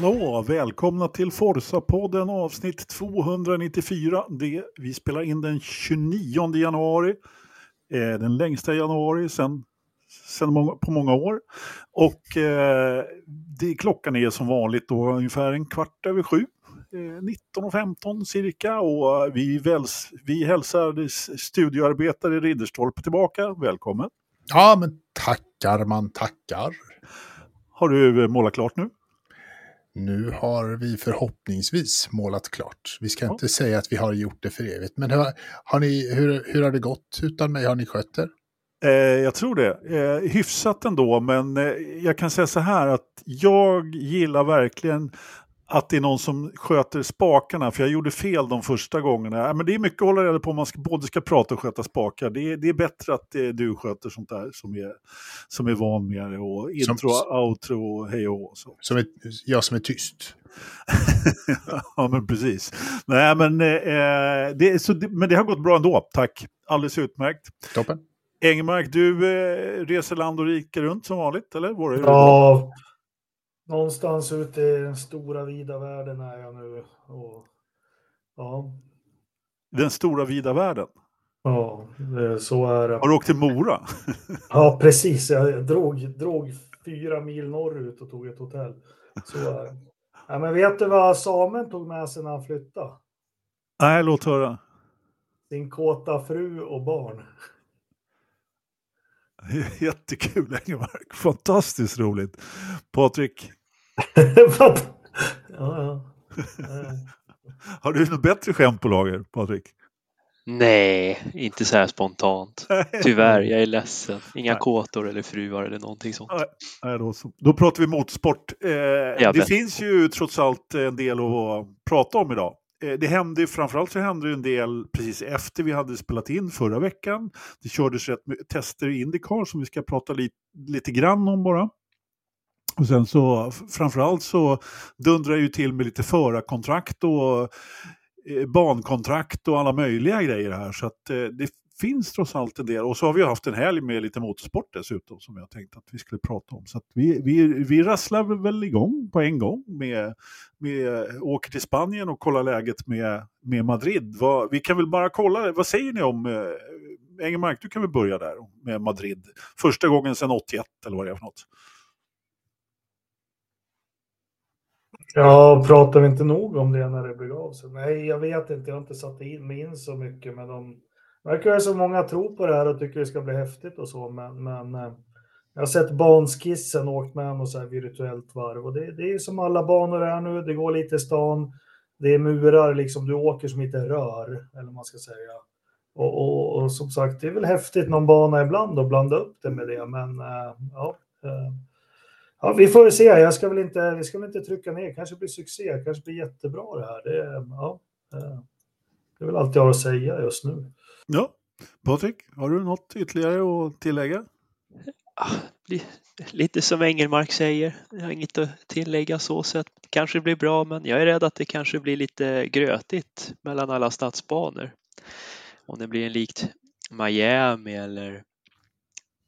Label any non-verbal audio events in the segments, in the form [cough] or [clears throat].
Hallå, välkomna till Forsa-podden avsnitt 294. Det, vi spelar in den 29 januari, eh, den längsta januari sen, sen många, på många år. Och eh, det, klockan är som vanligt då ungefär en kvart över sju. Eh, 19.15 cirka och vi, väls, vi hälsar studioarbetare Ridderstolpe tillbaka. Välkommen! Ja, men tackar man tackar. Har du målat klart nu? Nu har vi förhoppningsvis målat klart. Vi ska ja. inte säga att vi har gjort det för evigt. Men har, har ni, hur, hur har det gått utan mig? Har ni skött er? Eh, jag tror det. Eh, hyfsat ändå, men eh, jag kan säga så här att jag gillar verkligen att det är någon som sköter spakarna, för jag gjorde fel de första gångerna. Men det är mycket att hålla reda på om man ska, både ska prata och sköta spakar. Det är, det är bättre att det är du sköter sånt där som är, som är van med det. Och intro, som, outro, hej och så. Som är, jag som är tyst. [laughs] ja, men precis. Nej, men, eh, det, så, men det har gått bra ändå, tack. Alldeles utmärkt. Toppen. Engmark, du eh, reser land och rike runt som vanligt, eller? Var det ja, någonstans ute i den stora vida världen är jag nu. Och, ja. Den stora vida världen? Ja, så är det. Har du åkt till Mora? [laughs] ja, precis. Jag drog, drog fyra mil norrut och tog ett hotell. Så är det. Ja, men vet du vad Samen tog med sig när han flyttade? Nej, låt höra. Sin kåta fru och barn. [laughs] Jättekul Engelmark, fantastiskt roligt. Patrik, [laughs] ja, ja. [laughs] Har du något bättre skämt på lager, Patrik? Nej, inte så här spontant. Tyvärr, jag är ledsen. Inga Nej. kåtor eller fruar eller någonting sånt. Nej, då, så. då pratar vi motorsport. Eh, det vet. finns ju trots allt en del att prata om idag. Eh, det hände, framförallt så hände det en del precis efter vi hade spelat in förra veckan. Det kördes rätt tester i Indycar som vi ska prata lite, lite grann om bara. Och sen så framförallt så dundrar ju till med lite förarkontrakt och eh, bankontrakt och alla möjliga grejer här. Så att eh, det finns trots allt en del. Och så har vi haft en helg med lite motorsport dessutom som jag tänkte att vi skulle prata om. Så att vi, vi, vi rasslar väl igång på en gång med, med åker till Spanien och kollar läget med, med Madrid. Vad, vi kan väl bara kolla, vad säger ni om eh, Engelmark, du kan väl börja där med Madrid. Första gången sedan 81 eller vad det är för något. Ja, pratar vi inte nog om det när det begav sig? Nej, jag vet inte. Jag har inte satt in, mig in så mycket. Men de verkar så många tror på det här och tycker det ska bli häftigt och så. Men, men eh, jag har sett banskissen och åkt med något så här virtuellt varv. Och det, det är som alla banor är nu. Det går lite i stan. Det är murar, liksom. Du åker som inte rör, eller man ska säga. Och, och, och, som sagt, det är väl häftigt någon bana ibland att blanda upp det med det. Men äh, ja. Ja, vi får se. Jag ska väl inte, vi ska väl inte trycka ner. Kanske blir succé, kanske blir jättebra det här. Det, ja, det är väl allt jag har att säga just nu. Ja, Patrik, har du något ytterligare att tillägga? Lite som Engelmark säger, jag har inget att tillägga så sett. Kanske blir bra, men jag är rädd att det kanske blir lite grötigt mellan alla stadsbanor. Om det blir en likt Miami eller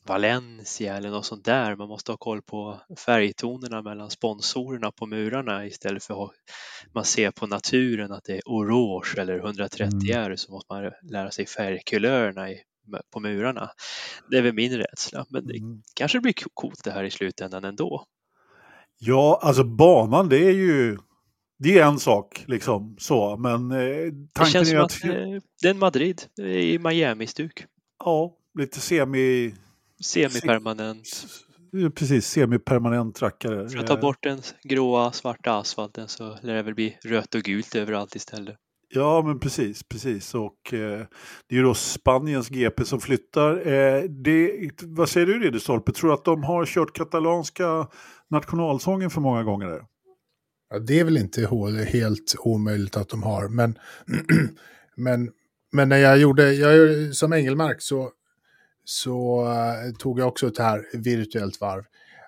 Valencia eller något sånt där. Man måste ha koll på färgtonerna mellan sponsorerna på murarna istället för att man ser på naturen att det är orange eller 130 mm. så måste man lära sig färgkulörerna på murarna. Det är väl min rädsla, men det mm. kanske blir coolt det här i slutändan ändå. Ja, alltså banan det är ju det är en sak liksom så, men eh, tanken det känns är att... att det är en Madrid i Miami-stuk. Ja, lite semi Semipermanent. Precis, semipermanent rackare. För att ta bort den gråa, svarta asfalten så lär det väl bli rött och gult överallt istället. Ja, men precis, precis. Och eh, det är ju då Spaniens GP som flyttar. Eh, det, vad säger du Ridderstolpe? Tror du att de har kört katalanska nationalsången för många gånger? Där? Ja, det är väl inte helt omöjligt att de har, men, [clears throat] men, men när jag gjorde, jag, som Engelmark så så uh, tog jag också ett här virtuellt varv.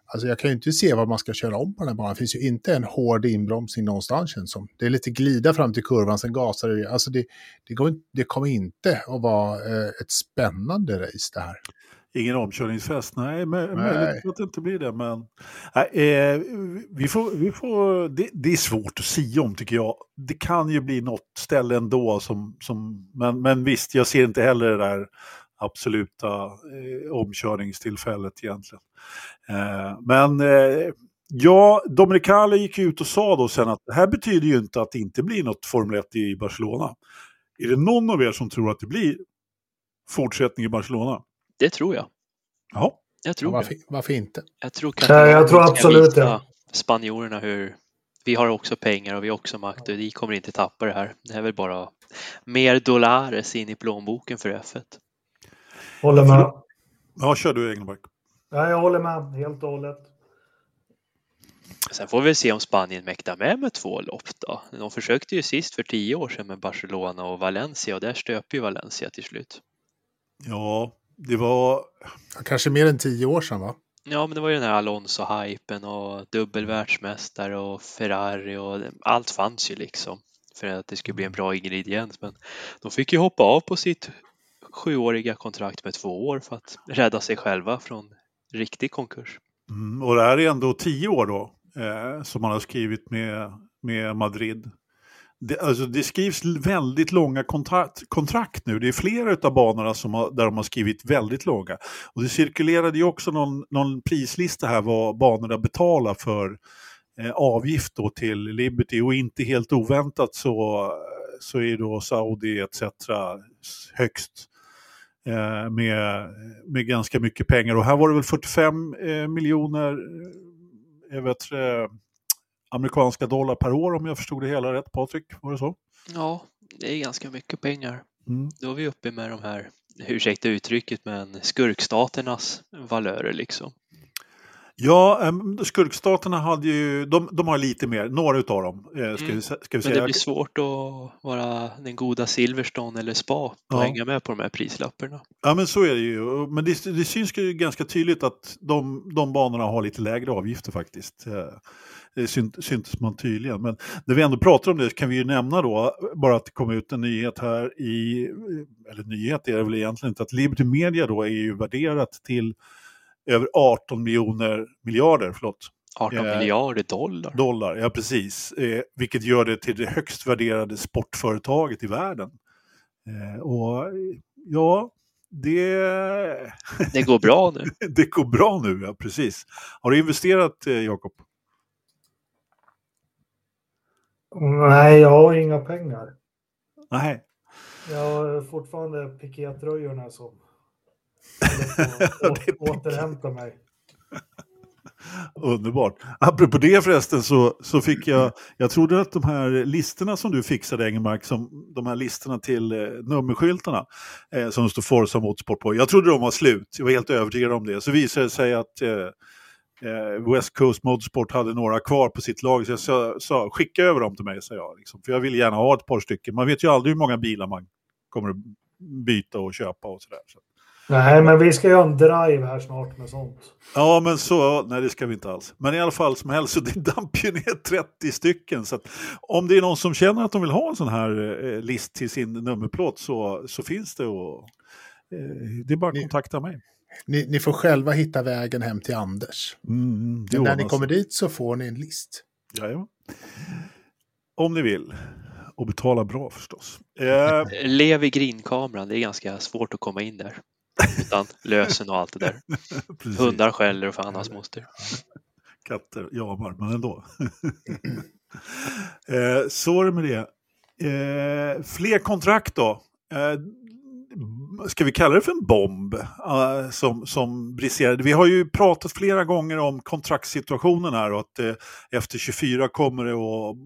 Alltså jag kan ju inte se vad man ska köra om på den här banan. Det finns ju inte en hård inbromsning någonstans känns som. Det är lite glida fram till kurvan, sen gasar det. Alltså det, det, går, det kommer inte att vara uh, ett spännande race det här. Ingen omkörningsfest? Nej, men, möjligt att det inte blir det. Men, nej, eh, vi får, vi får, det, det, är svårt att sia om tycker jag. Det kan ju bli något ställe ändå. Som, som, men, men visst, jag ser inte heller det där absoluta eh, omkörningstillfället egentligen. Eh, men eh, ja, Dominicale gick ut och sa då sen att det här betyder ju inte att det inte blir något Formel 1 i Barcelona. Är det någon av er som tror att det blir fortsättning i Barcelona? Det tror jag. Ja. Jag tror ja, varför, varför, inte? Jag tror, ja, jag tror absolut det. Spanjorerna hur vi har också pengar och vi har också makt och vi kommer inte tappa det här. Det är väl bara mer dollares in i plånboken för F1. Håller med. Ja, kör du Engelmark. Ja, jag håller med helt och hållet. Sen får vi se om Spanien mäktar med med två lopp då. De försökte ju sist för tio år sedan med Barcelona och Valencia och där stöp ju Valencia till slut. Ja, det var... Kanske mer än tio år sedan va? Ja, men det var ju den här Alonso-hypen och dubbelvärldsmästare och Ferrari och allt fanns ju liksom för att det skulle bli en bra ingrediens. Men de fick ju hoppa av på sitt sjuåriga kontrakt med två år för att rädda sig själva från riktig konkurs. Mm, och det här är ändå tio år då eh, som man har skrivit med, med Madrid. Det, alltså det skrivs väldigt långa kontrakt, kontrakt nu. Det är flera av banorna som har, där de har skrivit väldigt långa. Och det cirkulerade ju också någon, någon prislista här vad banorna betalar för eh, avgift då till Liberty. Och inte helt oväntat så, så är då Saudi etc. högst eh, med, med ganska mycket pengar. Och här var det väl 45 eh, miljoner jag vet, amerikanska dollar per år om jag förstod det hela rätt, Patrik? Var det så? Ja, det är ganska mycket pengar. Mm. Då är vi uppe med de här, ursäkta uttrycket, men skurkstaternas valörer liksom. Ja, skurkstaterna hade ju, de, de har lite mer, några utav dem. Ska, mm. vi, ska vi säga. Men det blir svårt att vara den goda Silverstone eller Spa och ja. hänga med på de här prislapparna. Ja men så är det ju, men det, det syns ju ganska tydligt att de, de banorna har lite lägre avgifter faktiskt. Eh, det syntes man tydligen. Men när vi ändå pratar om det kan vi ju nämna då, bara att det kom ut en nyhet här i, eller nyhet är det väl egentligen inte, att Liberty Media då är ju värderat till över 18 miljoner miljarder, förlåt. 18 eh, miljarder dollar. Dollar, ja precis. Eh, vilket gör det till det högst värderade sportföretaget i världen. Eh, och ja, det... [laughs] Det går bra nu. [laughs] det går bra nu, ja precis. Har du investerat, eh, Jakob? Nej, jag har inga pengar. Nej. Jag har fortfarande pikétröjorna som [laughs] återhämta mig. Underbart. Apropå det förresten så, så fick jag, jag trodde att de här listorna som du fixade Engelmark, som, de här listorna till eh, nummerskyltarna eh, som står Forza Motorsport på, jag trodde de var slut, jag var helt övertygad om det. Så visade det sig att eh, eh, West Coast Motorsport hade några kvar på sitt lag, så jag sa, sa skicka över dem till mig, sa jag. Liksom, för jag vill gärna ha ett par stycken. Man vet ju aldrig hur många bilar man kommer att byta och köpa och sådär. Så. Nej, men vi ska göra en drive här snart med sånt. Ja, men så, nej det ska vi inte alls. Men i alla fall som helst, så det [laughs] damp ju ner 30 stycken. Så om det är någon som känner att de vill ha en sån här eh, list till sin nummerplåt så, så finns det och eh, det är bara att kontakta mig. Ni, ni, får själva hitta vägen hem till Anders. Mm, Men när ni kommer dit så får ni en list. Ja, Om ni vill. Och betala bra förstås. Eh... Lev i grinkameran, det är ganska svårt att komma in där. Utan lösen och allt det där. [laughs] Hundar skäller och fan hans moster. Katter jamar, men ändå. [laughs] eh, så är det med det. Eh, fler kontrakt då. Eh, ska vi kalla det för en bomb uh, som, som briserade? Vi har ju pratat flera gånger om kontraktssituationen här och att uh, efter 24 kommer det att,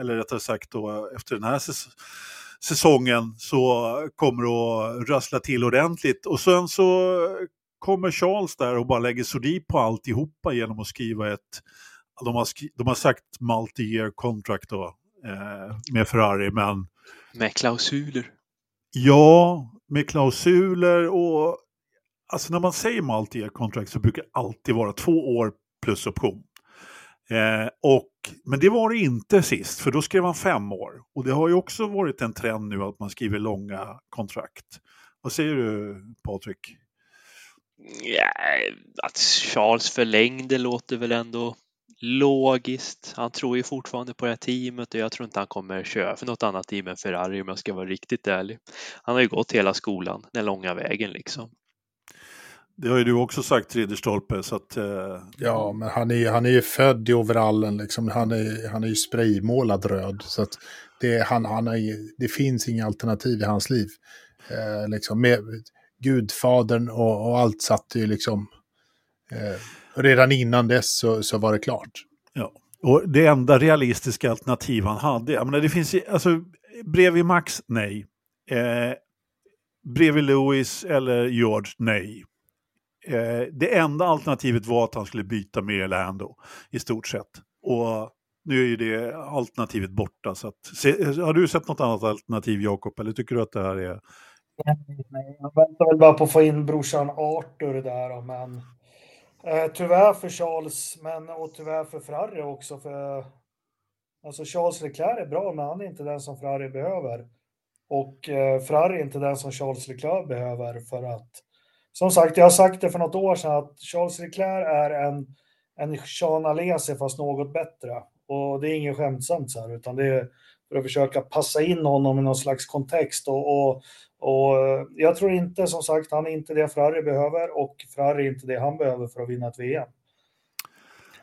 eller rättare sagt då, efter den här säsongen säsongen så kommer det att rassla till ordentligt. Och sen så kommer Charles där och bara lägger sordin på alltihopa genom att skriva ett, de har, skri, de har sagt multi-year contract då, eh, med Ferrari, men... Med klausuler. Ja, med klausuler och alltså när man säger multi-year contract så brukar det alltid vara två år plus option. Eh, och, men det var det inte sist, för då skrev han fem år. Och det har ju också varit en trend nu att man skriver långa kontrakt. Vad säger du Patrik? Ja, att Charles förlängde låter väl ändå logiskt. Han tror ju fortfarande på det här teamet och jag tror inte han kommer köra för något annat team än Ferrari om jag ska vara riktigt ärlig. Han har ju gått hela skolan, den långa vägen liksom. Det har ju du också sagt Ridderstolpe. Så att, eh... Ja, men han är, han är ju född i overallen. Liksom. Han, är, han är ju spraymålad röd. Så att det, han, han är, det finns inga alternativ i hans liv. Eh, liksom, med, Gudfadern och, och allt satt ju liksom... Eh, redan innan dess så, så var det klart. Ja, och det enda realistiska alternativ han hade, jag menar det finns ju, alltså bredvid Max, nej. Eh, bredvid Lewis eller George, nej. Eh, det enda alternativet var att han skulle byta med Lando i stort sett. Och nu är ju det alternativet borta. Så att, se, har du sett något annat alternativ Jakob, eller tycker du att det här är... Nej, jag väntar väl bara på att få in brorsan Arthur där, men eh, tyvärr för Charles, men och tyvärr för Ferrari också. För, alltså Charles Leclerc är bra, men han är inte den som Ferrari behöver. Och eh, Ferrari är inte den som Charles Leclerc behöver för att som sagt, jag har sagt det för något år sedan att Charles Leclerc är en, en Sean Alesi fast något bättre. Och det är inget skämtsamt så här, utan det är för att försöka passa in honom i någon slags kontext. Och, och, och jag tror inte, som sagt, han är inte det Ferrari behöver och Ferrari är inte det han behöver för att vinna ett VM.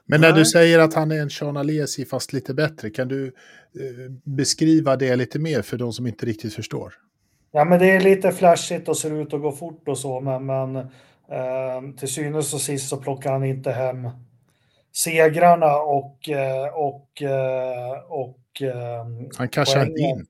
Men när du säger att han är en Sean Alesi fast lite bättre, kan du eh, beskriva det lite mer för de som inte riktigt förstår? Ja, men det är lite flashigt och ser ut att gå fort och så, men, men eh, till synes och sist så plockar han inte hem segrarna och, eh, och, eh, och eh, Han cashar inte in.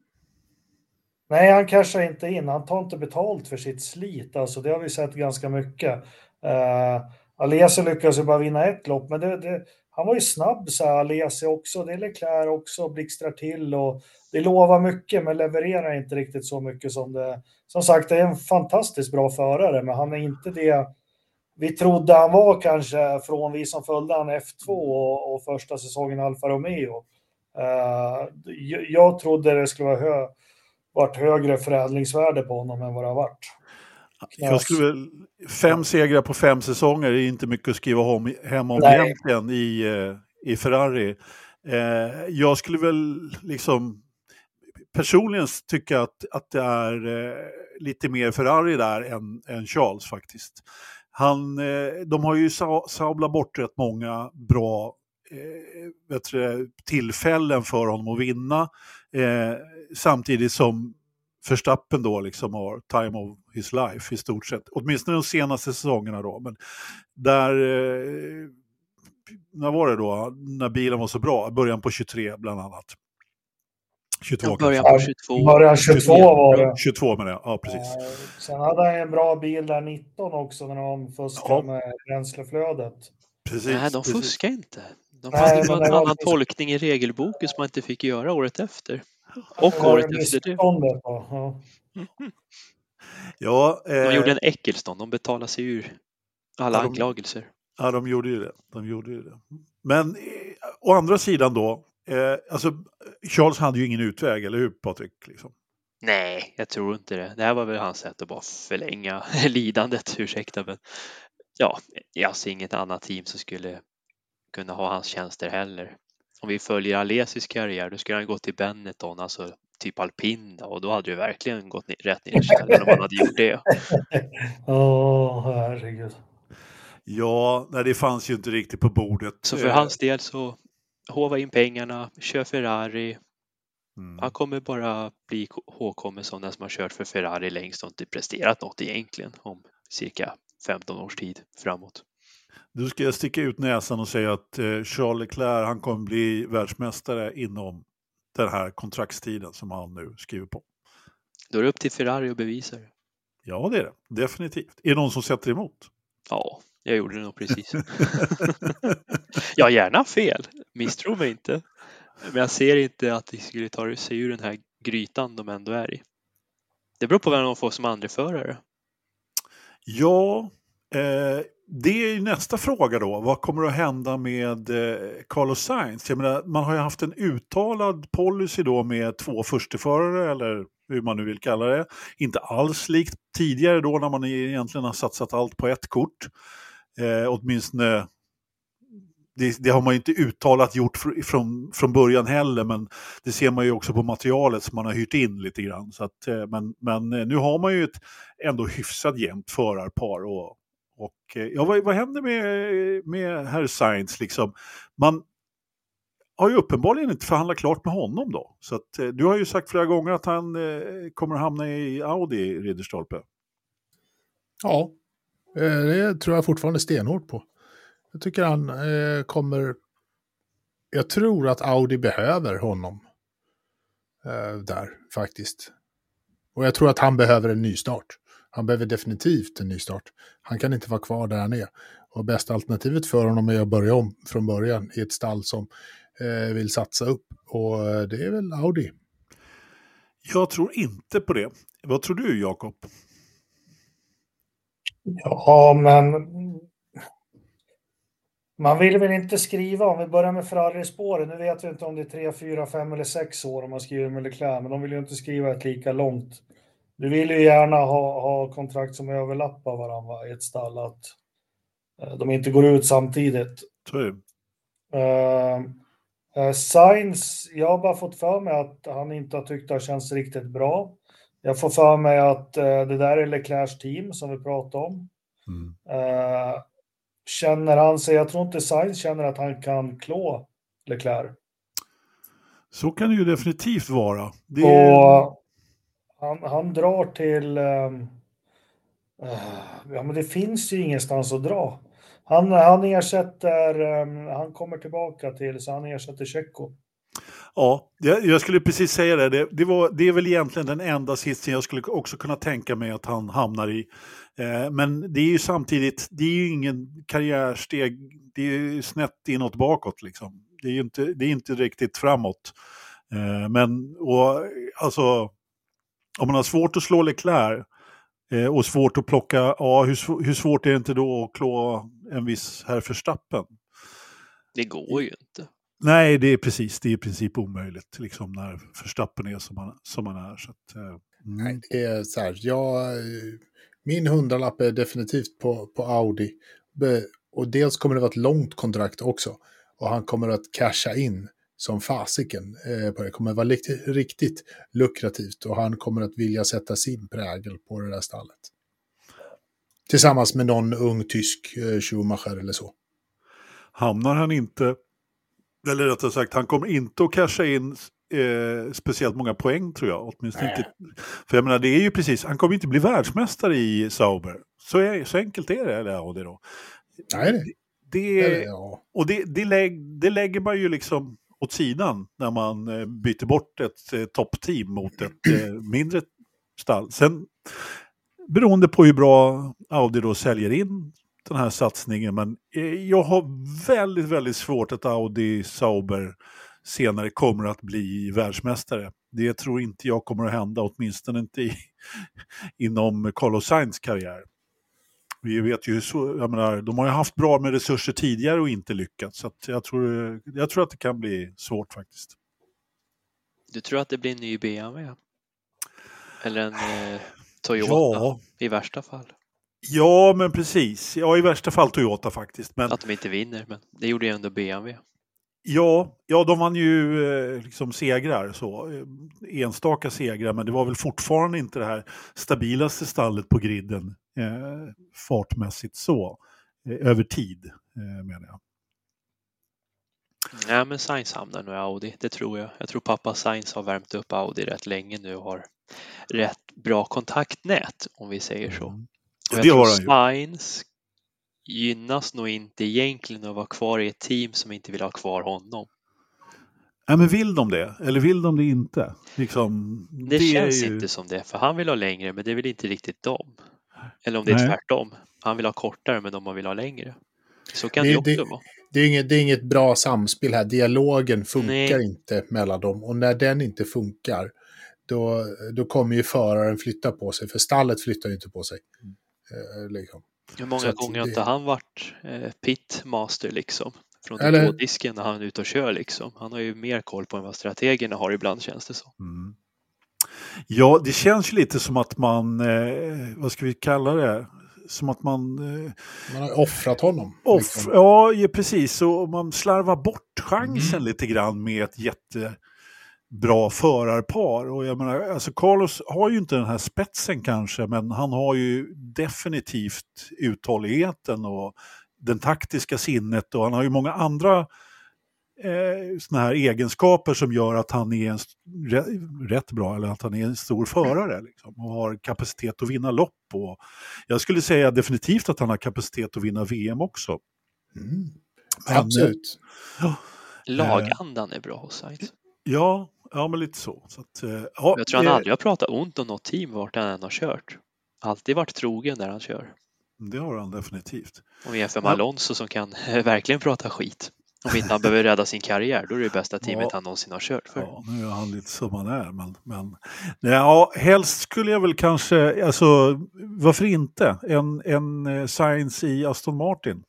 Nej, han cashar inte in. Han tar inte betalt för sitt slit. Alltså, det har vi sett ganska mycket. Uh, Alesi lyckades ju bara vinna ett lopp, men det, det, han var ju snabb, så här, Alesi också. Det är Leclerc också, blixtrar till och det lovar mycket, men levererar inte riktigt så mycket som det. Som sagt, det är en fantastiskt bra förare, men han är inte det vi trodde han var kanske från vi som följde han F2 och, och första säsongen Alfa Romeo. Uh, jag trodde det skulle vara hö varit högre förädlingsvärde på honom än vad det har varit. Jag skulle väl, fem segrar på fem säsonger är inte mycket att skriva om, hem om Nej. egentligen i, eh, i Ferrari. Eh, jag skulle väl liksom personligen tycka att, att det är eh, lite mer Ferrari där än, än Charles faktiskt. Han, eh, de har ju sablat bort rätt många bra eh, du, tillfällen för honom att vinna. Eh, samtidigt som Verstappen då liksom har time of his life i stort sett. Åtminstone de senaste säsongerna då. Men där, eh, när var det då, när bilen var så bra? Början på 23 bland annat. 22 början på 22. Början 22 var det. 22 menar jag, ja precis. Sen hade han en bra bil där 19 också när de fuskade ja. med bränsleflödet. Precis. Nej, de fuskade inte. De hade en annan var... tolkning i regelboken som man inte fick göra året efter. Och året efter det. Ja. Ja, eh... De gjorde en äckelstånd, de betalade sig ur alla ja, de... anklagelser. Ja, de gjorde ju det. De gjorde ju det. Men eh, å andra sidan då, eh, alltså Charles hade ju ingen utväg, eller hur Patrik? Liksom? Nej, jag tror inte det. Det här var väl hans sätt att bara förlänga [laughs] lidandet, ursäkta. Men ja, jag ser inget annat team som skulle kunna ha hans tjänster heller. Om vi följer Alesis karriär, då skulle han gå till Benetton, alltså typ alpin och då hade det verkligen gått rätt ner i källaren om han hade gjort det. [laughs] Åh, oh, herregud. Ja, nej, det fanns ju inte riktigt på bordet. Så för hans del så hova in pengarna, kör Ferrari. Mm. Han kommer bara bli ihågkommen som den som har kört för Ferrari längst och inte presterat något egentligen om cirka 15 års tid framåt. Du ska sticka ut näsan och säga att eh, Charles Leclerc han kommer bli världsmästare inom den här kontraktstiden som han nu skriver på. Då är det upp till Ferrari att bevisa det. Ja, det är det. Definitivt. Är det någon som sätter emot? Ja, jag gjorde det nog precis. [laughs] jag har gärna fel, misstro mig inte. Men jag ser inte att de skulle ta sig ur den här grytan de ändå är i. Det beror på vem de får som andra förare. Ja, eh, det är nästa fråga då. Vad kommer att hända med eh, Carlos Sainz? Jag menar, man har ju haft en uttalad policy då med två försteförare, eller hur man nu vill kalla det. Inte alls likt tidigare då när man egentligen har satsat allt på ett kort. Eh, åtminstone det, det, har man ju inte uttalat gjort från, från början heller, men det ser man ju också på materialet som man har hyrt in lite grann. Så att, eh, men, men eh, nu har man ju ett ändå hyfsat jämnt förarpar. Och, och, eh, ja, vad, vad händer med, med herr Sainz? Liksom? Man har ju uppenbarligen inte förhandlat klart med honom då. Så att, eh, du har ju sagt flera gånger att han eh, kommer att hamna i Audi, Ridderstolpe. Ja, eh, det tror jag fortfarande stenhårt på. Jag tycker han eh, kommer... Jag tror att Audi behöver honom. Eh, där, faktiskt. Och jag tror att han behöver en nystart. Han behöver definitivt en nystart. Han kan inte vara kvar där han är. Och bästa alternativet för honom är att börja om från början i ett stall som eh, vill satsa upp. Och eh, det är väl Audi. Jag tror inte på det. Vad tror du, Jakob? Ja, men man vill väl inte skriva, om vi börjar med Ferrari-spåret, nu vet vi inte om det är tre, fyra, fem eller sex år om man skriver med Leclerc, men de vill ju inte skriva ett lika långt. Du vill ju gärna ha, ha kontrakt som överlappar varandra i ett stall, att uh, de inte går ut samtidigt. Tror uh, uh, Sainz, jag har bara fått för mig att han inte har tyckt det har känts riktigt bra. Jag får för mig att uh, det där är Leclercs team som vi pratade om. Mm. Känner han sig, jag tror inte Sainz känner att han kan klå Leclerc. Så kan det ju definitivt vara. Det... Och han, han drar till... Um, ja, men det finns ju ingenstans att dra. Han, han ersätter, um, han kommer tillbaka till, så han ersätter Tjecko. Ja, jag skulle precis säga det. Det, det, var, det är väl egentligen den enda sitsen jag skulle också kunna tänka mig att han hamnar i. Eh, men det är ju samtidigt, det är ju ingen karriärsteg, det är ju snett inåt bakåt liksom. Det är ju inte, det är inte riktigt framåt. Eh, men, och alltså, om man har svårt att slå Leclerc eh, och svårt att plocka, ja hur, hur svårt är det inte då att klå en viss herr Verstappen? Det går ju inte. Nej, det är precis, det är i princip omöjligt liksom när Verstappen är som han, som han är. Så att, mm. Nej, det är så här, jag min hundralapp är definitivt på, på Audi. Och dels kommer det vara ett långt kontrakt också. Och han kommer att casha in som fasiken eh, på det. kommer att vara riktigt, riktigt lukrativt och han kommer att vilja sätta sin prägel på det där stallet. Tillsammans med någon ung tysk eh, Schumacher eller så. Hamnar han inte, eller rättare sagt, han kommer inte att casha in eh, speciellt många poäng tror jag. Åtminstone inte. För jag menar, det är ju precis, han kommer inte bli världsmästare i Sauber. Så, är, så enkelt är det, eller Audi då. Nej, det, det, det ja. Och det, det, lägg, det lägger man ju liksom åt sidan när man eh, byter bort ett eh, toppteam mot ett eh, mindre stall. Sen beroende på hur bra Audi då säljer in den här satsningen, men eh, jag har väldigt, väldigt svårt att Audi Sauber senare kommer att bli världsmästare. Det tror inte jag kommer att hända, åtminstone inte i, [laughs] inom Carlos Sainz karriär. Vi vet ju så, jag menar, de har ju haft bra med resurser tidigare och inte lyckats. Så jag, tror, jag tror att det kan bli svårt faktiskt. Du tror att det blir en ny BMW? Eller en eh, Toyota ja. i värsta fall? Ja, men precis. Ja, i värsta fall Toyota faktiskt. Men... Att de inte vinner, men det gjorde ju ändå BMW. Ja, ja, de vann ju eh, liksom segrar, så, eh, enstaka segrar, men det var väl fortfarande inte det här stabilaste stallet på griden eh, fartmässigt så, eh, över tid eh, menar jag. Nej, men Sainz hamnar nu i Audi, det tror jag. Jag tror pappa Sainz har värmt upp Audi rätt länge nu och har rätt bra kontaktnät, om vi säger så. Mm. Och jag det tror Sainz gynnas nog inte egentligen att vara kvar i ett team som inte vill ha kvar honom. Nej, men vill de det? Eller vill de det inte? Liksom, det, det känns ju... inte som det, för han vill ha längre, men det vill inte riktigt de. Eller om det är Nej. tvärtom. Han vill ha kortare, men de vill ha längre. Så kan det, det också vara. Det är, inget, det är inget bra samspel här. Dialogen funkar Nej. inte mellan dem. Och när den inte funkar, då, då kommer ju föraren flytta på sig. För stallet flyttar ju inte på sig. Mm. Eh, liksom. Hur många gånger har inte han varit eh, pitmaster liksom? Från Eller... disken när han är ute och kör liksom. Han har ju mer koll på än vad strategerna har ibland känns det som. Mm. Ja, det känns ju lite som att man, eh, vad ska vi kalla det, som att man... Eh, man har offrat honom. Off, liksom. Ja, precis. Och man slarvar bort chansen mm. lite grann med ett jättebra förarpar. Och jag menar, alltså Carlos har ju inte den här spetsen kanske, men han har ju definitivt uthålligheten och den taktiska sinnet och han har ju många andra eh, såna här egenskaper som gör att han är en, rätt bra, eller att han är en stor förare liksom, och har kapacitet att vinna lopp. Och jag skulle säga definitivt att han har kapacitet att vinna VM också. Mm. Men, Absolut. Ja, Lagandan är bra hos Sainz. Ja, ja, men lite så. så att, eh, ja, jag tror han aldrig har pratat ont om något team vart han än har kört. Alltid varit trogen där han kör. Det har han definitivt. Om vi jämför med Alonso som kan [laughs] verkligen prata skit. Om inte han behöver rädda sin karriär, då är det det bästa teamet ja. han någonsin har kört för. Ja, nu är han lite som han är, men, men ja, helst skulle jag väl kanske, alltså varför inte, en, en eh, Science i Aston Martin.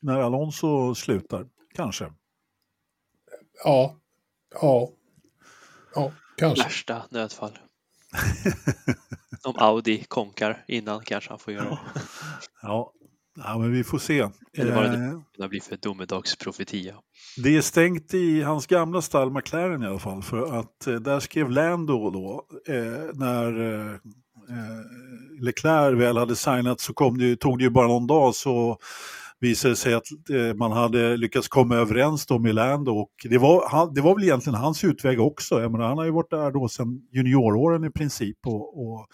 När Alonso slutar, kanske. Ja, ja, ja, kanske. Värsta nödfall. Om Audi konkar innan kanske han får göra det. ja, Ja, men vi får se. Eller vad det nu blir för domedagsprofetia. Det är stängt i hans gamla stall McLaren i alla fall. För att eh, där skrev Lando då, eh, när eh, eh Leclerc väl hade signat så kom det, tog det ju bara någon dag så visade sig att eh, man hade lyckats komma överens då med Lando och det var, det var väl egentligen hans utväg också. Jag menar, han har ju varit där då sedan junioråren i princip och, och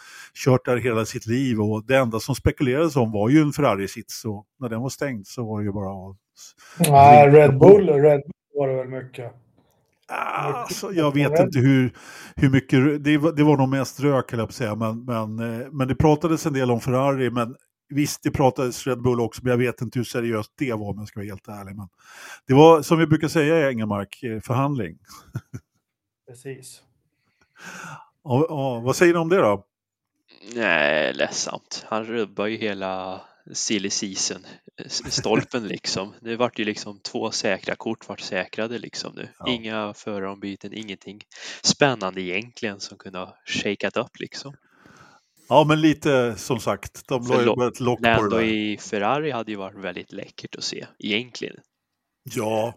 kört där hela sitt liv och det enda som spekulerades om var ju en Ferrari-sits och när den var stängd så var det ju bara att... Nej, Red Bull, Red Bull var det väl mycket. Alltså, jag vet inte hur, hur mycket, det var, det var nog mest rök, jag på säga, men, men, eh, men det pratades en del om Ferrari, men Visst, det pratades Red Bull också, men jag vet inte hur seriöst det var om jag ska vara helt ärlig. Men det var, som vi brukar säga i Engelmark, eh, förhandling. [laughs] Precis. Ja, ja, vad säger ni om det då? Nej, ledsamt. Han rubbar ju hela silly season stolpen liksom. [laughs] Det vart ju liksom två säkra kort vart säkrade liksom nu. Ja. Inga förarombyten, ingenting spännande egentligen som kunde ha shakat upp liksom. Ja, men lite som sagt, de la ju ett lock på det där. i Ferrari hade ju varit väldigt läckert att se, egentligen. Ja,